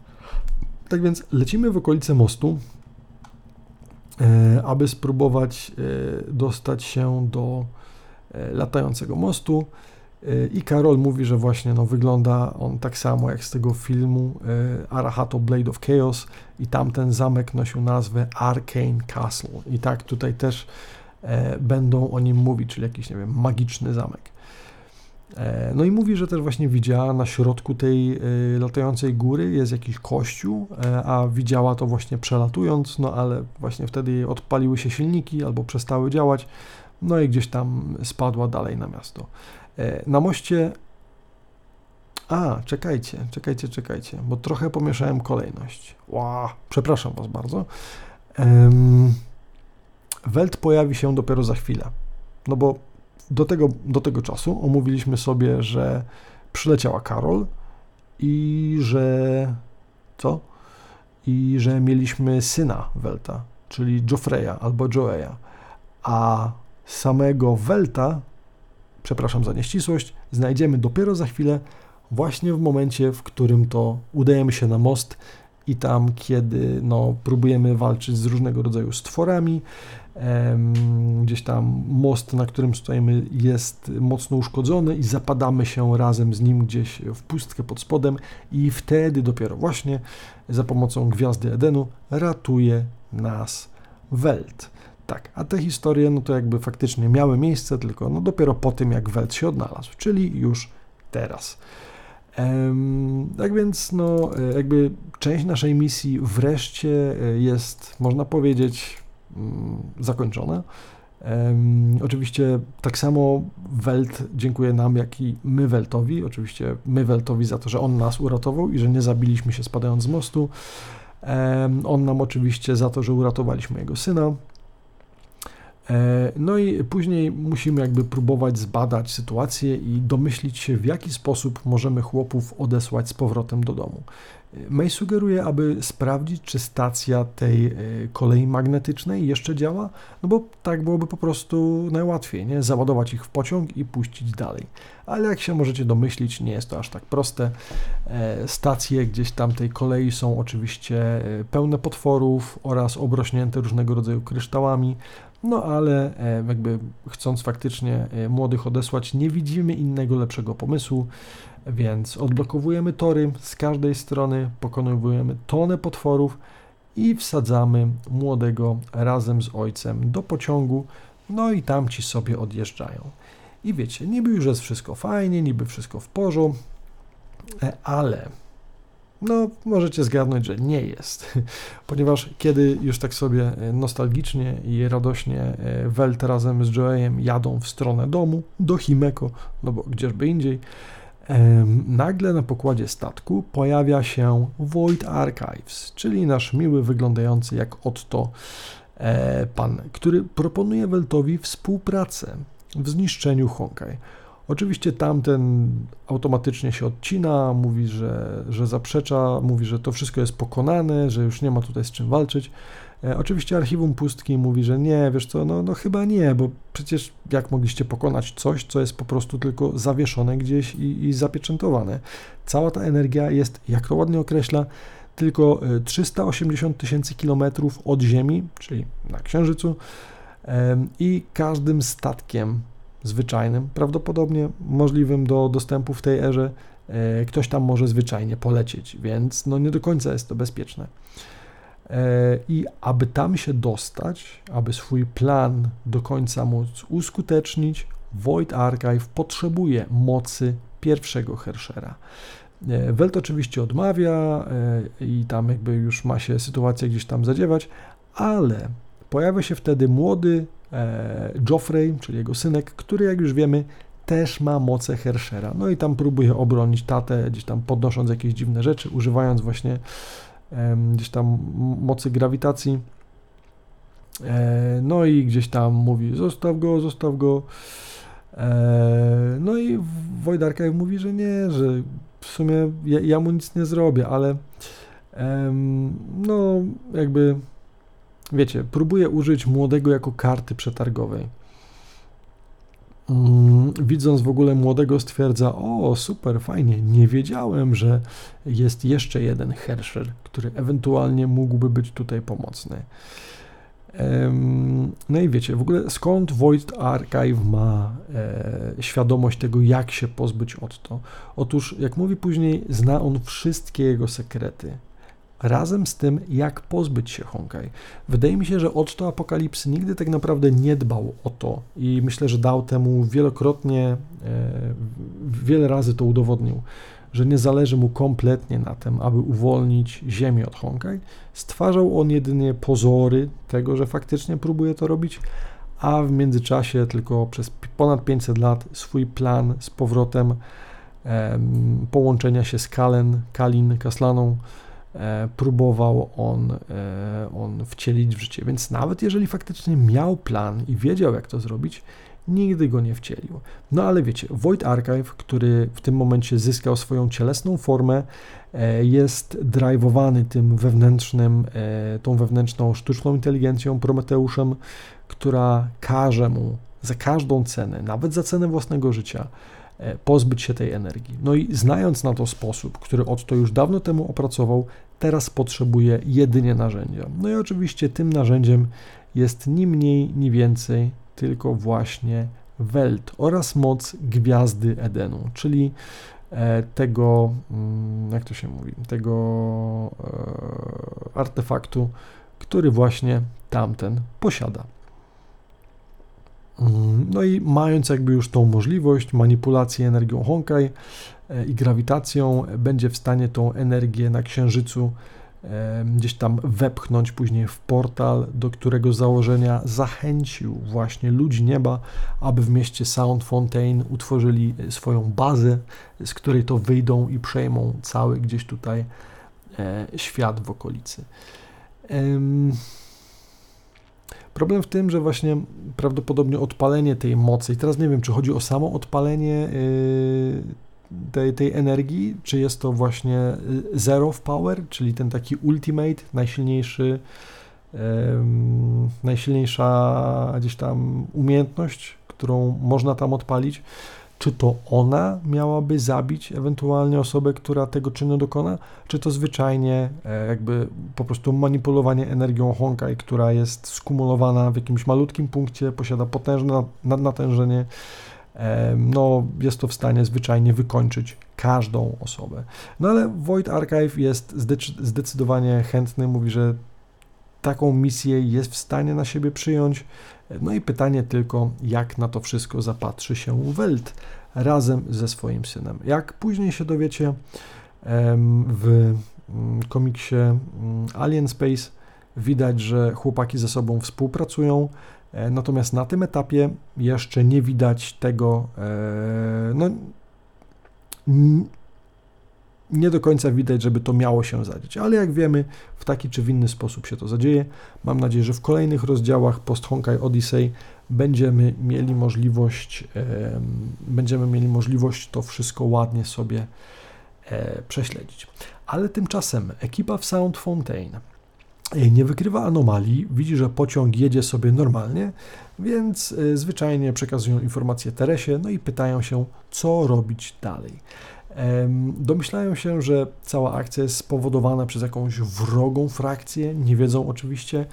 Speaker 1: Tak więc lecimy w okolice mostu, e, aby spróbować e, dostać się do latającego mostu. I Karol mówi, że właśnie no, wygląda on tak samo jak z tego filmu Arahato Blade of Chaos i tamten zamek nosił nazwę Arcane Castle. I tak tutaj też będą o nim mówić, czyli jakiś, nie wiem, magiczny zamek. E, no i mówi, że też właśnie widziała na środku tej e, latającej góry jest jakiś kościół, e, a widziała to właśnie przelatując, no ale właśnie wtedy odpaliły się silniki albo przestały działać, no i gdzieś tam spadła dalej na miasto. Na moście. A, czekajcie, czekajcie, czekajcie, bo trochę pomieszałem kolejność. Ła, przepraszam Was bardzo. Welt pojawi się dopiero za chwilę. No bo do tego, do tego czasu omówiliśmy sobie, że przyleciała Karol i że co? I że mieliśmy syna Welta, czyli Joffreya albo Joeya, a samego Welta, przepraszam za nieścisłość, znajdziemy dopiero za chwilę, właśnie w momencie, w którym to udajemy się na most i tam, kiedy no, próbujemy walczyć z różnego rodzaju stworami, gdzieś tam most, na którym stoimy, jest mocno uszkodzony i zapadamy się razem z nim gdzieś w pustkę pod spodem i wtedy dopiero właśnie za pomocą Gwiazdy Edenu ratuje nas Welt. Tak, a te historie, no to jakby faktycznie miały miejsce, tylko no dopiero po tym, jak Welt się odnalazł, czyli już teraz. Tak więc, no, jakby część naszej misji wreszcie e, jest, można powiedzieć, mm, zakończona. oczywiście tak samo Welt dziękuję nam, jak i my Weltowi. Oczywiście my Weltowi za to, że on nas uratował i że nie zabiliśmy się spadając z mostu. on nam oczywiście za to, że uratowaliśmy jego syna. E, no i później musimy jakby próbować zbadać sytuację i domyślić się, w jaki sposób możemy chłopów odesłać z powrotem do domu. May sugeruje, aby sprawdzić, czy stacja tej e, kolei magnetycznej jeszcze działa, no bo tak byłoby po prostu najłatwiej, nie? Załadować ich w pociąg i puścić dalej. Ale jak się możecie domyślić, nie jest to aż tak proste. E, stacje gdzieś tam tej kolei są oczywiście pełne potworów oraz obrośnięte różnego rodzaju kryształami, no ale e, jakby chcąc faktycznie e, młodych odesłać, nie widzimy innego lepszego pomysłu, więc odblokowujemy tory z każdej strony, pokonujemy tonę potworów i wsadzamy młodego razem z ojcem do pociągu, no i tam ci sobie odjeżdżają. I wiecie, niby już jest wszystko fajnie, niby wszystko w porządku, e, ale no, możecie zgadnąć, że nie jest, ponieważ kiedy już tak sobie e, nostalgicznie i radośnie e, Welt razem z Joeyem jadą w stronę domu, do Himeko, no bo gdzieżby indziej, nagle na pokładzie statku pojawia się Void Archives, czyli nasz miły, wyglądający jak Otto e, pan, który proponuje Weltowi współpracę w zniszczeniu Honkai. Oczywiście tamten automatycznie się odcina, mówi, że, że zaprzecza, mówi, że to wszystko jest pokonane, że już nie ma tutaj z czym walczyć. E, oczywiście archiwum pustki mówi, że nie, wiesz co, no, no chyba nie, bo przecież jak mogliście pokonać coś, co jest po prostu tylko zawieszone gdzieś i, i zapieczętowane. Cała ta energia jest, jak to ładnie określa, tylko 380 e, tysięcy kilometrów od Ziemi, czyli na Księżycu, i każdym statkiem zwyczajnym, prawdopodobnie możliwym do dostępu w tej erze, e, ktoś tam może zwyczajnie polecieć, więc no nie do końca jest to bezpieczne. E, I aby tam się dostać, aby swój plan do końca móc uskutecznić, Void Archive potrzebuje mocy pierwszego Herschera. Welt oczywiście odmawia i tam jakby już ma się sytuacja gdzieś tam zadziewać, ale pojawia się wtedy młody Joffrey, czyli jego synek, który jak już wiemy też ma moce Herschera. No i tam próbuje obronić tatę, gdzieś tam podnosząc jakieś dziwne rzeczy, używając właśnie gdzieś tam mocy grawitacji. E, no i gdzieś tam mówi, zostaw go, zostaw go. E, no i Wojdarka mówi, że nie, że w sumie ja, ja mu nic nie zrobię, ale no jakby wiecie, próbuje użyć młodego jako karty przetargowej. Mm, widząc w ogóle młodego, stwierdza: O, super, fajnie, nie wiedziałem, że jest jeszcze jeden Herscher, który ewentualnie mógłby być tutaj pomocny. No i wiecie, w ogóle skąd Void Archive ma e, świadomość tego, jak się pozbyć od to? Otóż, jak mówi później, zna on wszystkie jego sekrety razem z tym, jak pozbyć się Honkai. Wydaje mi się, że Otto Apokalipsy nigdy tak naprawdę nie dbał o to i myślę, że dał temu wielokrotnie, e, wiele razy to udowodnił, że nie zależy mu kompletnie na tym, aby uwolnić Ziemię od Honkai. Stwarzał on jedynie pozory tego, że faktycznie próbuje to robić, a w międzyczasie tylko przez ponad 500 lat swój plan z powrotem połączenia się z Kalen, Kalin, Kaslaną, próbował on, e, on wcielić w życie. Więc nawet jeżeli faktycznie miał plan i wiedział, jak to zrobić, nigdy go nie wcielił. No ale wiecie, Void Archive, który w tym momencie zyskał swoją cielesną formę, e, jest drajwowany tym wewnętrznym, tą wewnętrzną sztuczną inteligencją, Prometeuszem, która każe mu za każdą cenę, nawet za cenę własnego życia, E, pozbyć się tej energii. No i znając na to sposób, który Otto już dawno temu opracował, teraz potrzebuje jedynie narzędzia. No i oczywiście tym narzędziem jest ni mniej, ni więcej, tylko właśnie Welt oraz moc Gwiazdy Edenu, czyli e, tego, mm, jak to się mówi, tego e, artefaktu, który właśnie tamten posiada. Mm, no i mając jakby już tą możliwość manipulacji energią Honkai e, i grawitacją, będzie w stanie tą energię na Księżycu e, gdzieś tam wepchnąć później w portal, do którego założenia zachęcił właśnie ludzi nieba, aby w mieście Sound Fontaine utworzyli swoją bazę, z której to wyjdą i przejmą cały gdzieś tutaj e, świat w okolicy. Problem w tym, że właśnie prawdopodobnie odpalenie tej mocy, i teraz nie wiem, czy chodzi o samo odpalenie y, tej, tej energii, czy jest to właśnie y, zero of power, czyli ten taki ultimate, najsilniejszy, najsilniejsza gdzieś tam umiejętność, którą można tam odpalić, czy to ona miałaby zabić ewentualnie osobę, która tego czynu dokona, czy to zwyczajnie e, jakby po prostu manipulowanie energią Honkai, która jest skumulowana w jakimś malutkim punkcie, posiada potężne natężenie, no jest to w stanie zwyczajnie wykończyć każdą osobę. No ale Void Archive jest zdecydowanie chętny, mówi, że taką misję jest w stanie na siebie przyjąć. No i pytanie tylko, jak na to wszystko zapatrzy się Welt razem ze swoim synem. Jak później się dowiecie w mm, komiksie mm, Alien Space, widać, że chłopaki ze sobą współpracują, e, natomiast na tym etapie jeszcze nie widać tego, e, no, nie do końca widać, żeby to miało się zadzieć, ale jak wiemy, w taki czy w inny sposób się to zadzieje. Mam nadzieję, że w kolejnych rozdziałach Post Honkai Odyssey będziemy mieli możliwość, e, będziemy mieli możliwość to wszystko ładnie sobie e, prześledzić. Ale tymczasem ekipa w Sound Fontaine e, nie wykrywa anomalii, widzi, że pociąg jedzie sobie normalnie, więc e, zwyczajnie przekazują informacje Teresie, no i pytają się, co robić dalej. Domyślają się, że cała akcja jest spowodowana przez jakąś wrogą frakcję. Nie wiedzą oczywiście,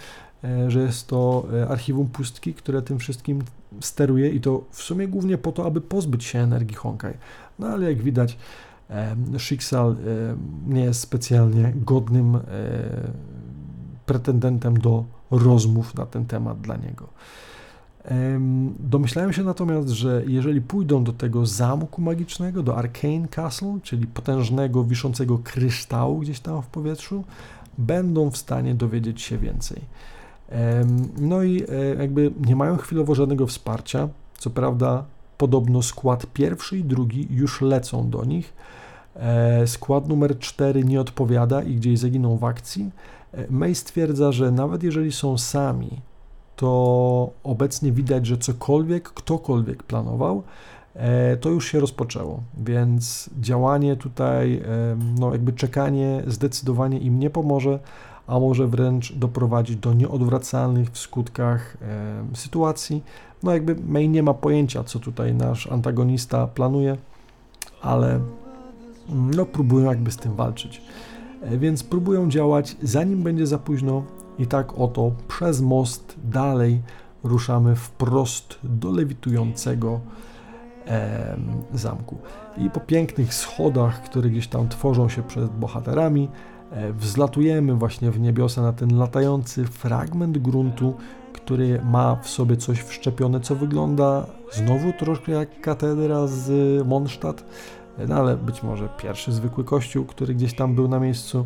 Speaker 1: e, że jest to e, archiwum pustki, które tym wszystkim steruje i to w sumie głównie po to, aby pozbyć się energii Honkai. No ale jak widać, Schicksal nie jest specjalnie godnym e, pretendentem do rozmów na ten temat dla niego. Domyślałem się natomiast, że jeżeli pójdą do tego zamku magicznego, do Arcane Castle, czyli potężnego, wiszącego kryształu gdzieś tam w powietrzu, będą w stanie dowiedzieć się więcej. No i e, jakby nie mają chwilowo żadnego wsparcia. Co prawda, podobno skład pierwszy i drugi już lecą do nich. E, skład numer 4 nie odpowiada i gdzieś zaginą w akcji. E, May stwierdza, że nawet jeżeli są sami, to obecnie widać, że cokolwiek ktokolwiek planował, e, to już się rozpoczęło, więc działanie tutaj, no jakby czekanie zdecydowanie im nie pomoże, a może wręcz doprowadzić do nieodwracalnych w skutkach sytuacji. No jakby May nie ma pojęcia, co tutaj nasz antagonista planuje, ale no próbują jakby z tym walczyć. E, więc próbują działać zanim będzie za późno i tak oto przez most dalej ruszamy wprost do lewitującego e, zamku. I po pięknych schodach, które gdzieś tam tworzą się przed bohaterami, e, wzlatujemy właśnie w niebiosa na ten latający fragment gruntu, który ma w sobie coś wszczepione, co wygląda znowu troszkę jak katedra z Mondstadt, no ale być może pierwszy zwykły kościół, który gdzieś tam był na miejscu.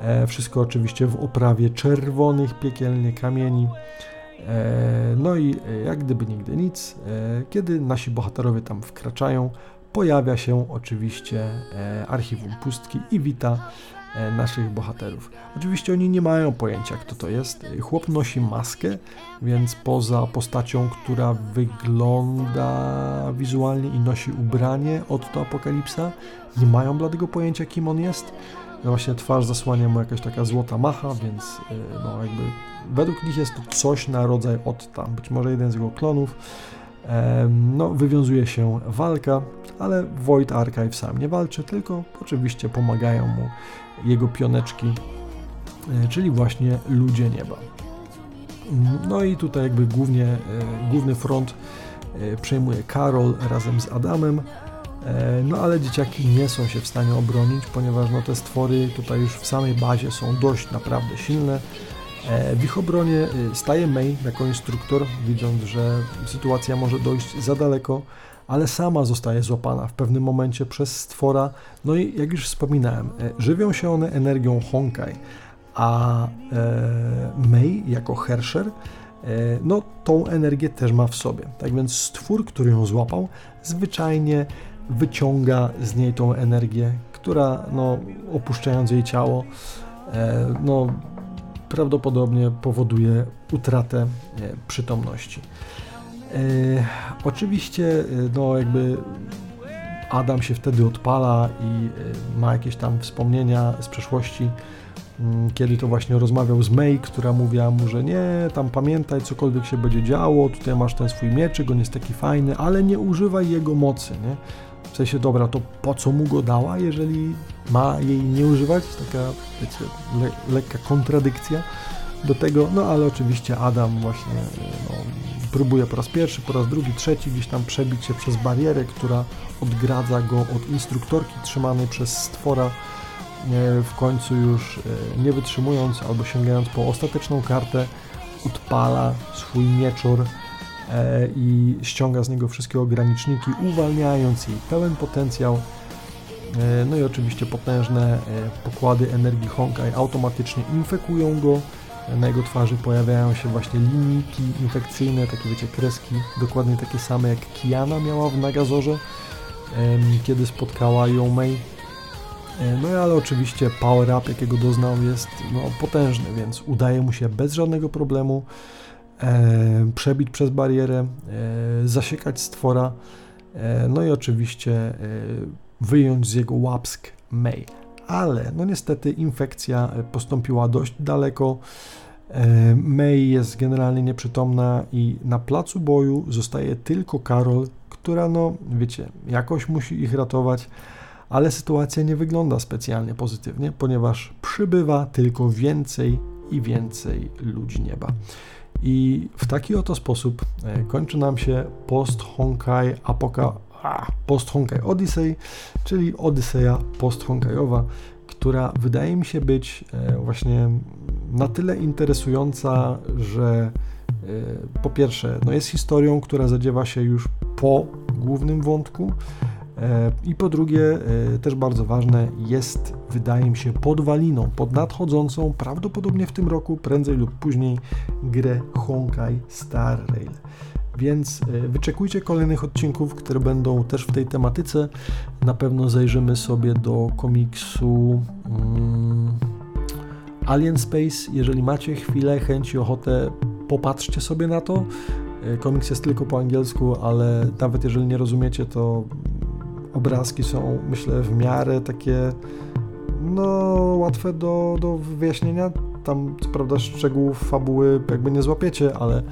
Speaker 1: E, wszystko oczywiście w oprawie czerwonych piekielnie kamieni. E, no i e, jak gdyby nigdy nic, kiedy nasi bohaterowie tam wkraczają, pojawia się oczywiście archiwum pustki i wita naszych bohaterów. Oczywiście oni nie mają pojęcia, kto to jest. Chłop nosi maskę, więc poza postacią, która wygląda wizualnie i nosi ubranie od to Apokalipsa, nie mają bladego pojęcia, kim on jest. Właśnie twarz zasłania mu jakaś taka złota macha, więc e, no jakby według nich jest to coś na rodzaj Otta, być może jeden z jego klonów. No, wywiązuje się walka, ale Void Archive sam nie walczy, tylko oczywiście pomagają mu jego pioneczki, e, czyli właśnie ludzie nieba. No i tutaj jakby głównie, e, główny front przejmuje Karol razem z Adamem, no ale dzieciaki nie są się w stanie obronić, ponieważ no, te stwory tutaj już w samej bazie są dość naprawdę silne. W ich obronie staje May jako instruktor, widząc, że sytuacja może dojść za daleko, ale sama zostaje złapana w pewnym momencie przez stwora. No i jak już wspominałem, e, żywią się one energią Honkai, a e, Mei jako Hersher e, no tą energię też ma w sobie. Tak więc stwór, który ją złapał, zwyczajnie wyciąga z niej tą energię, która no, opuszczając jej ciało, e, no, prawdopodobnie powoduje utratę e, przytomności. E, oczywiście, no jakby Adam się wtedy odpala i ma jakieś tam wspomnienia z przeszłości, mm, kiedy to właśnie rozmawiał z May, która mówiła mu, że nie, tam pamiętaj, cokolwiek się będzie działo, tutaj masz ten swój mieczyk, on jest taki fajny, ale nie używaj jego mocy, nie? W sensie, dobra, to po co mu go dała, jeżeli ma jej nie używać? Taka, wiecie, le lekka kontradykcja do tego, no ale oczywiście Adam właśnie no, próbuje po raz pierwszy, po raz drugi, trzeci gdzieś tam przebić się przez barierę, która odgradza go od instruktorki trzymanej przez stwora. E, w końcu już e, nie wytrzymując albo sięgając po ostateczną kartę, odpala swój mieczor i ściąga z niego wszystkie ograniczniki, uwalniając jej pełen potencjał. No i oczywiście potężne pokłady energii Honkai automatycznie infekują go, na jego twarzy pojawiają się właśnie linijki infekcyjne, takie wiecie, kreski, dokładnie takie same jak Kiana miała w Nagazorze, kiedy spotkała ją. E, no ale oczywiście power up, jakiego doznał, jest no, potężny, więc udaje mu się bez żadnego problemu e, przebić przez barierę, e, zasiekać stwora, e, no i oczywiście e, wyjąć z jego łapsk May. Ale no niestety infekcja postąpiła dość daleko. E, May jest generalnie nieprzytomna i na placu boju zostaje tylko Karol, która no, wiecie, jakoś musi ich ratować, ale sytuacja nie wygląda specjalnie pozytywnie, ponieważ przybywa tylko więcej i więcej ludzi nieba. I w taki oto sposób e, kończy nam się post-Honkai apoka post-Honkai Odyssey, czyli Odyseja post-Honkajowa, która wydaje mi się być e, właśnie na tyle interesująca, że po pierwsze, no jest historią, która zadziewa się już po głównym wątku. I po drugie, też bardzo ważne, jest, wydaje mi się, podwaliną pod nadchodzącą, prawdopodobnie w tym roku, prędzej lub później, grę Honkai Star Rail. Więc e, wyczekujcie kolejnych odcinków, które będą też w tej tematyce. Na pewno zajrzymy sobie do komiksu um, Alien Space. Jeżeli macie chwilę, chęć i ochotę, popatrzcie sobie na to. E, komiks jest tylko po angielsku, ale nawet jeżeli nie rozumiecie, to obrazki są, myślę, w miarę takie no, łatwe do, do wyjaśnienia. Tam, co prawda, szczegółów fabuły jakby nie złapiecie, ale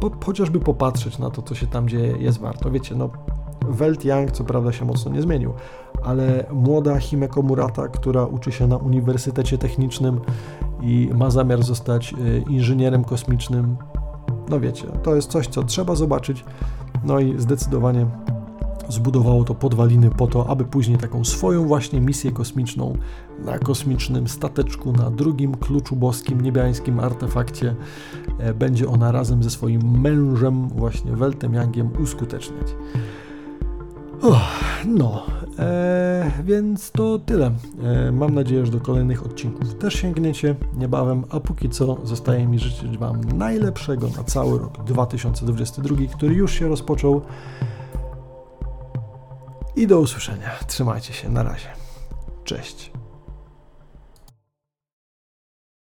Speaker 1: po, chociażby popatrzeć na to, co się tam dzieje, jest warto. Wiecie, no, Welt Young co prawda się mocno nie zmienił, ale młoda Himeko Murata, która uczy się na Uniwersytecie Technicznym i ma zamiar zostać y, inżynierem kosmicznym, no wiecie, to jest coś, co trzeba zobaczyć. No i zdecydowanie zbudowało to podwaliny po to, aby później taką swoją właśnie misję kosmiczną na kosmicznym stateczku, na drugim kluczu boskim, niebiańskim artefakcie e, będzie ona razem ze swoim mężem, właśnie Weltem Youngiem, uskuteczniać. No, e, więc to tyle. E, mam nadzieję, że do kolejnych odcinków też sięgniecie niebawem, a póki co zostaje mi życzyć Wam najlepszego na cały rok 2022, który już się rozpoczął i do usłyszenia. Trzymajcie się, na razie. Cześć.